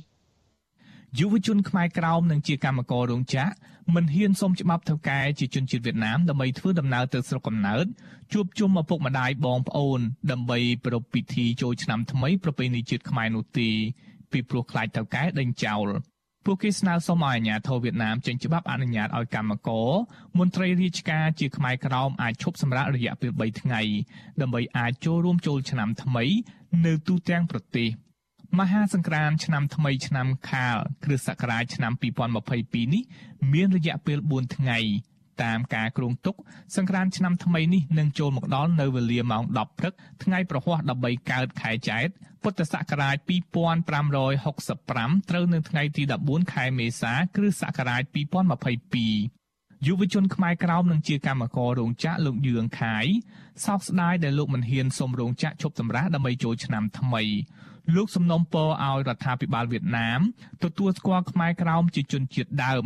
S15: យុវជនខ្មែរក្រោមនិងជាកម្មកររោងចក្រមិនហ៊ានសុំច្បាប់ធ្វើការជាជនជាតិវៀតណាមដើម្បីធ្វើដំណើរទៅស្រុកកំណើតជួបជុំឪពុកម្ដាយបងប្អូន ដើម្បីប្រារព្ធពិធីចូលឆ្នាំថ្មីប្រពៃណីជាតិខ្មែរនោះទេពីព្រោះខ្លាចទៅកែដេញចោលពួកគេស្នើសុំឲ្យអាជ្ញាធរវៀតណាមចេញច្បាប់អនុញ្ញាតឲ្យកម្មករមន្ត្រីរាជការជាខ្មែរក្រោមអាចឈប់សម្រាករយៈពេល3ថ្ងៃដើម្បីអាចចូលរួមចូលឆ្នាំថ្មី នៅទូទាំងប្រទេស។ មហាសង្ក្រាន្តឆ្នាំថ្មីឆ្នាំខាលគ្រិស្តសករាជឆ្នាំ2022នេះមានរយៈពេល4ថ្ងៃតាមការគ្រោងទុកសង្ក្រាន្តឆ្នាំថ្មីនេះនឹងចូលមកដល់នៅវេលាម៉ោង10ព្រឹកថ្ងៃប្រហ័ស13កើតខែចែកពុទ្ធសករាជ2565ត្រូវនៅថ្ងៃទី14ខែមេសា គ្រិស្តសករាជ2022យុវជនខ្មែរក្រោមនឹងជាកម្មកររោងចក្រលោកយឿងខាយសោកស្ដាយដែលលោកមិនហ៊ានសុំរោងចក្រឈប់សម្រាកដើម្បីចូលឆ្នាំថ្មី លោកសំណុំពរឲ្យរដ្ឋាភិបាលវៀតណាមទទួលស្គាល់ខ្មែរក្រោមជាជនជាតិដើម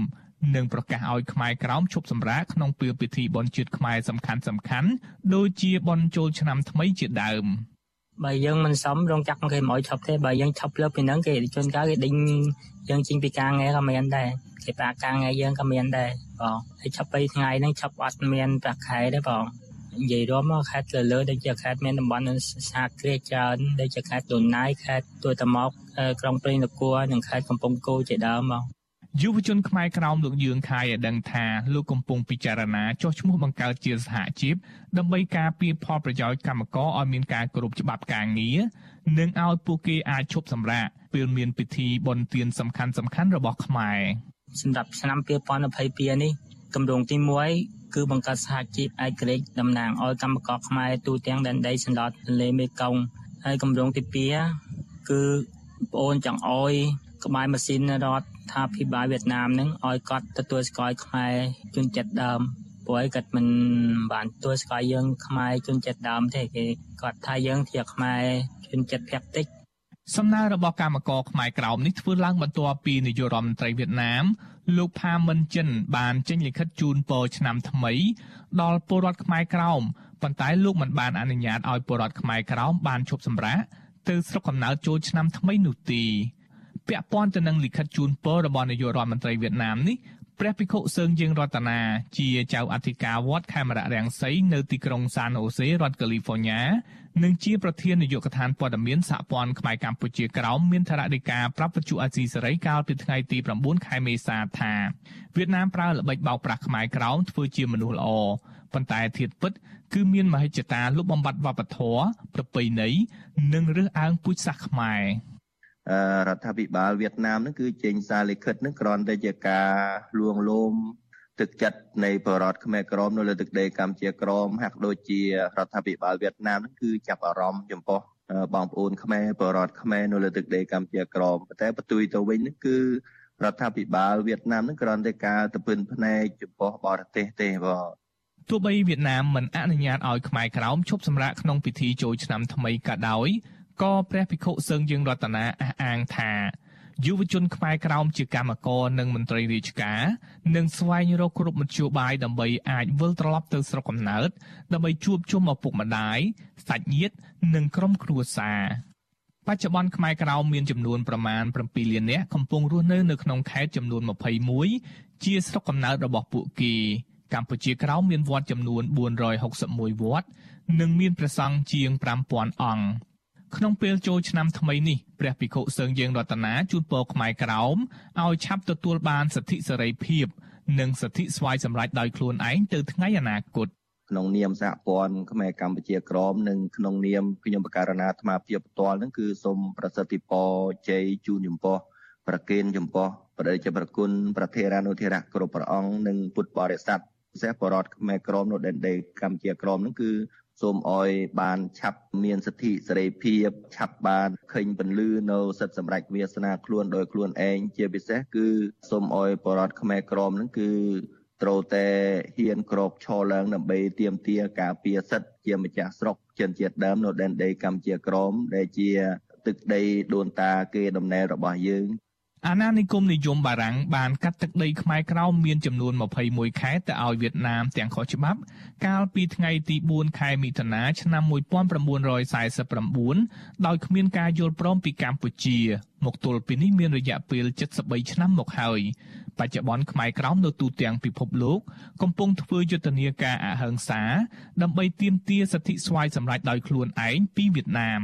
S15: និងប្រកាសឲ្យខ្មែរក្រោមឈប់សម្រាកក្នុងពេលពិធីបុណ្យជាតិខ្មែរសំខាន់សំខាន់ដូចជាបុណ្យចូលឆ្នាំថ្មីជាដើម
S16: បើយើងមិនសមរងចាក់គេមិនឲ្យឈប់ទេបើយើងឈប់លើពីហ្នឹងគេជនកាគេដេញយើងចេញពីការងារក៏មានដែរគេប្រាការងារយើងក៏មានដែរបងហើយឈប់ពីថ្ងៃហ្នឹងឈប់អត់មានប្រាក់ខែទេបង និយាយរួមមកខេត្តលើលើដូចជាខេត្តមានតំបន់សហគ្រាសច្រើនដូចជាខេត្តដូនណាយខេត្តទួយតាមកក្រុងព្រៃនគរនិងខេត្តកំពង់គោជាដើមមក
S15: យុវជនខ្មែរក្រោមលោកយឿងខាយឲ្យដឹងថាលោកកំពុងពិចារណាចុះឈ្មោះបង្កើតជាសហជីពដើម្បីការពារផលប្រយោជន៍កម្មករឲ្យមានការគោរពច្បាប់ការងារនិងឲ្យពួកគេអាចឈប់សម្រាកពេលមានពិធីបុណ្យទានសំខាន់សំខាន់របស់ខ្មែរ
S16: សម្រាប់ឆ្នាំ2022នេះគម្រោងទី1 គឺបង្កើតសហជីពឯករាជ្យតំណាងឲ្យកម្មករខ្មែរទូទាំងដែនដីសន្លត់ទន្លេមេគង្គហើយគម្រោងទី2គឺបងអូនចង់អោយក្បែរម៉ាស៊ីនរដ្ឋថាភិបាលវៀតណាមនឹងឲ្យគាត់ទទួលស្គាល់ខ្មែរជនជាតិដើមព្រោះឯគាត់មិនបានទទួលស្គាល់យើងខ្មែរជនជាតិដើមទេគេគាត់ថាយើងជាខ្មែរជនជាតិភាគតិច
S15: សំណើរបស់កម្មករខ្មែរក្រោមនេះធ្វើឡើងបន្ទាប់ពីនាយករដ្ឋមន្ត្រីវៀតណាម លោកផាមិនចិន បានចេញលិខិតជូនពរឆ្នាំថ្មី ដល់ពលរដ្ឋខ្មែរក្រោមប៉ុន្តែលោកមិនបានអនុញ្ញាតឲ្យពលរដ្ឋខ្មែរក្រោមបានឈប់សម្រាកទៅស្រុកកំណើតចូលឆ្នាំថ្មីនោះទេពាក់ព័ន្ធទៅនឹងលិខិតជូនពររបស់នាយករដ្ឋមន្ត្រីវៀតណាមនេះ ព្រះភិក្ខុសើងយើងរតនាជាចៅអធិការវត្តខេមរៈរាំងសីនៅទីក្រុងសានអូសេរដ្ឋកាលីហ្វ័រញ៉ានិងជាប្រធាននាយកដ្ឋានព័ត៌មានសហព័ន្ធខ្មែរកម្ពុជាក្រោមមានថរដីកាប្រាប់វិទ្យុអាស៊ីសេរីកាលពីថ្ងៃទី9ខែមេសាថាវៀតណាមប្រើល្បិចបោកប្រាស់ខ្មែរក្រោមធ្វើជាមនុស្សល្អប៉ុន្តែធៀបពិតគឺមានមហិច្ឆតាលុបបំបាត់វប្បធម៌ប្រពៃណីនិងរើសអើងពូជសាសន៍ខ្មែរ
S17: រដ្ឋាភិបាលវៀតណាមនឹងគឺចេញសារលិខិតនឹងគ្រាន់តែជាការលួងលោមទឹកចិត្តនៃបរតខ្មែរក្រមនៅលើទឹកដីកម្ពុជាក្រមហាក់ដូចជារដ្ឋាភិបាលវៀតណាមនឹងគឺចាប់អារម្មណ៍ចំពោះបងប្អូនខ្មែរបរតខ្មែរនៅលើទឹកដីកម្ពុជាក្រមតែបន្ទុយទៅវិញនឹងគឺរដ្ឋាភិបាលវៀតណាមនឹងគ្រាន់តែការទៅពឹនភ្នែកចំពោះបរទេសទេបង
S15: ទោះបីវៀតណាមមិនអនុញ្ញាតឲ្យខ្មែរក្រោមឈប់សម្រាកក្នុងពិធីចូលឆ្នាំថ្មីក៏ដោយ ក៏ព្រះភិក្ខុសឹងយើងរតនាអះអាងថាយុវជនខ្មែរក្រោមជាកម្មករនិងមន្ត្រីរាជការនឹងស្វែងរកគ្រប់មធ្យោបាយដើម្បីអាចវិលត្រឡប់ទៅស្រុកកំណើតដើម្បីជួបជុំឪពុកម្ដាយសាច់ញាតិនិងក្រុមគ្រួសារបច្ចុប្បន្នខ្មែរក្រោមមានចំនួនប្រមាណ7លាននាក់កំពុងរស់នៅនៅក្នុងខេត្តចំនួន21ជាស្រុកកំណើតរបស់ពួកគេកម្ពុជាក្រោមមានវត្តចំនួន461វត្តនិងមានព្រះសង្ឃជាង5000អង្គ ក្នុងពេលចូលឆ្នាំថ្មីនេះព្រះភិក្ខុសឹងយើងរតនាជូនពរខ្មែរក្រោមឲ្យឆាប់ទទួលបានសិទ្ធិសេរីភាពនិងសិទ្ធិស្វ័យសម្រេចដោយខ្លួនឯងទៅថ្ងៃអនាគត
S17: ក្នុងនាមសហព័ន្ធខ្មែរកម្ពុជាក្រមនិងក្នុងនាមខ្ញុំបករណាអាត្មាភាពផ្ទាល់នឹងគឺសូមប្រសិទ្ធពរជ័យជូនចំពោះប្រគេនចំពោះព្រះរាជប្រគុណប្រធេរានុធិរៈគ្រប់ព្រះអង្គនិងពុទ្ធបរិស័ទពិសេសបរតខ្មែរក្រមនៅដែនដីកម្ពុជាក្រមនឹងគឺ សូមអោយបានឆាប់មានសិទ្ធិសេរីភាពឆាប់បានឃើញពន្លឺនៅសិទ្ធិសម្រេចវាសនាខ្លួនដោយខ្លួនឯងជាពិសេសគឺសូមអោយបរដ្ឋខ្មែរក្រមនឹងគឺត្រូវតែហ៊ានក្របឈរឡើងដើម្បីទាមទារការពារសិទ្ធិជាម្ចាស់ស្រុកជនជាតិដើមនៅដែនដីកម្ពុជាក្រមដែលជាទឹកដីដូនតាគេដំណើររបស់យើង
S15: អាណានិគមនិយមបារាំងបានកាត់ទឹកដីខ្មែរក្រោមមានចំនួន21ខេត្តទៅឲ្យវៀតណាមទាំងខុសច្បាប់ កាលពីថ្ងៃទី4ខែមិថុនាឆ្នាំ1949ដោយគ្មានការយល់ព្រមពីកម្ពុជា មកទល់ពេលនេះមានរយៈពេល73ឆ្នាំមកហើយបច្ចុប្បន្នខ្មែរក្រោមនៅទូទាំងពិភពលោក កំពុងធ្វើយុទ្ធនាការអហិង្សា ដើម្បីទាមទារសិទ្ធិស្វ័យសម្រេចដោយខ្លួនឯងពីវៀតណាម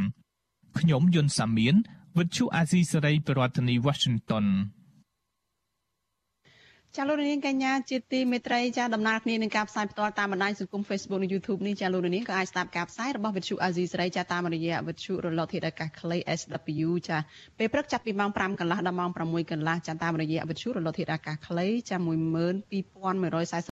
S15: ខ្ញុំយុនសាមៀន វិទ្យុអាស៊ីសេរីប្រធានាធិបតី Washington
S1: ចាលោកនាងកញ្ញាជាទីមេត្រីចាដំណើរគ្នានឹងការផ្សាយផ្ទាល់តាមបណ្ដាញសង្គម Facebook និង YouTube នេះចាលោកនាងក៏អាចស្ដាប់ការផ្សាយរបស់វិទ្យុអាស៊ីសេរីចាតាមរយៈវិទ្យុរលកធាតុអាកាសខ្លី SW ចាពេលព្រឹកចាប់ពីម៉ោង5កន្លះដល់ម៉ោង6កន្លះចាតាមរយៈវិទ្យុរលកធាតុអាកាសខ្លីចា12140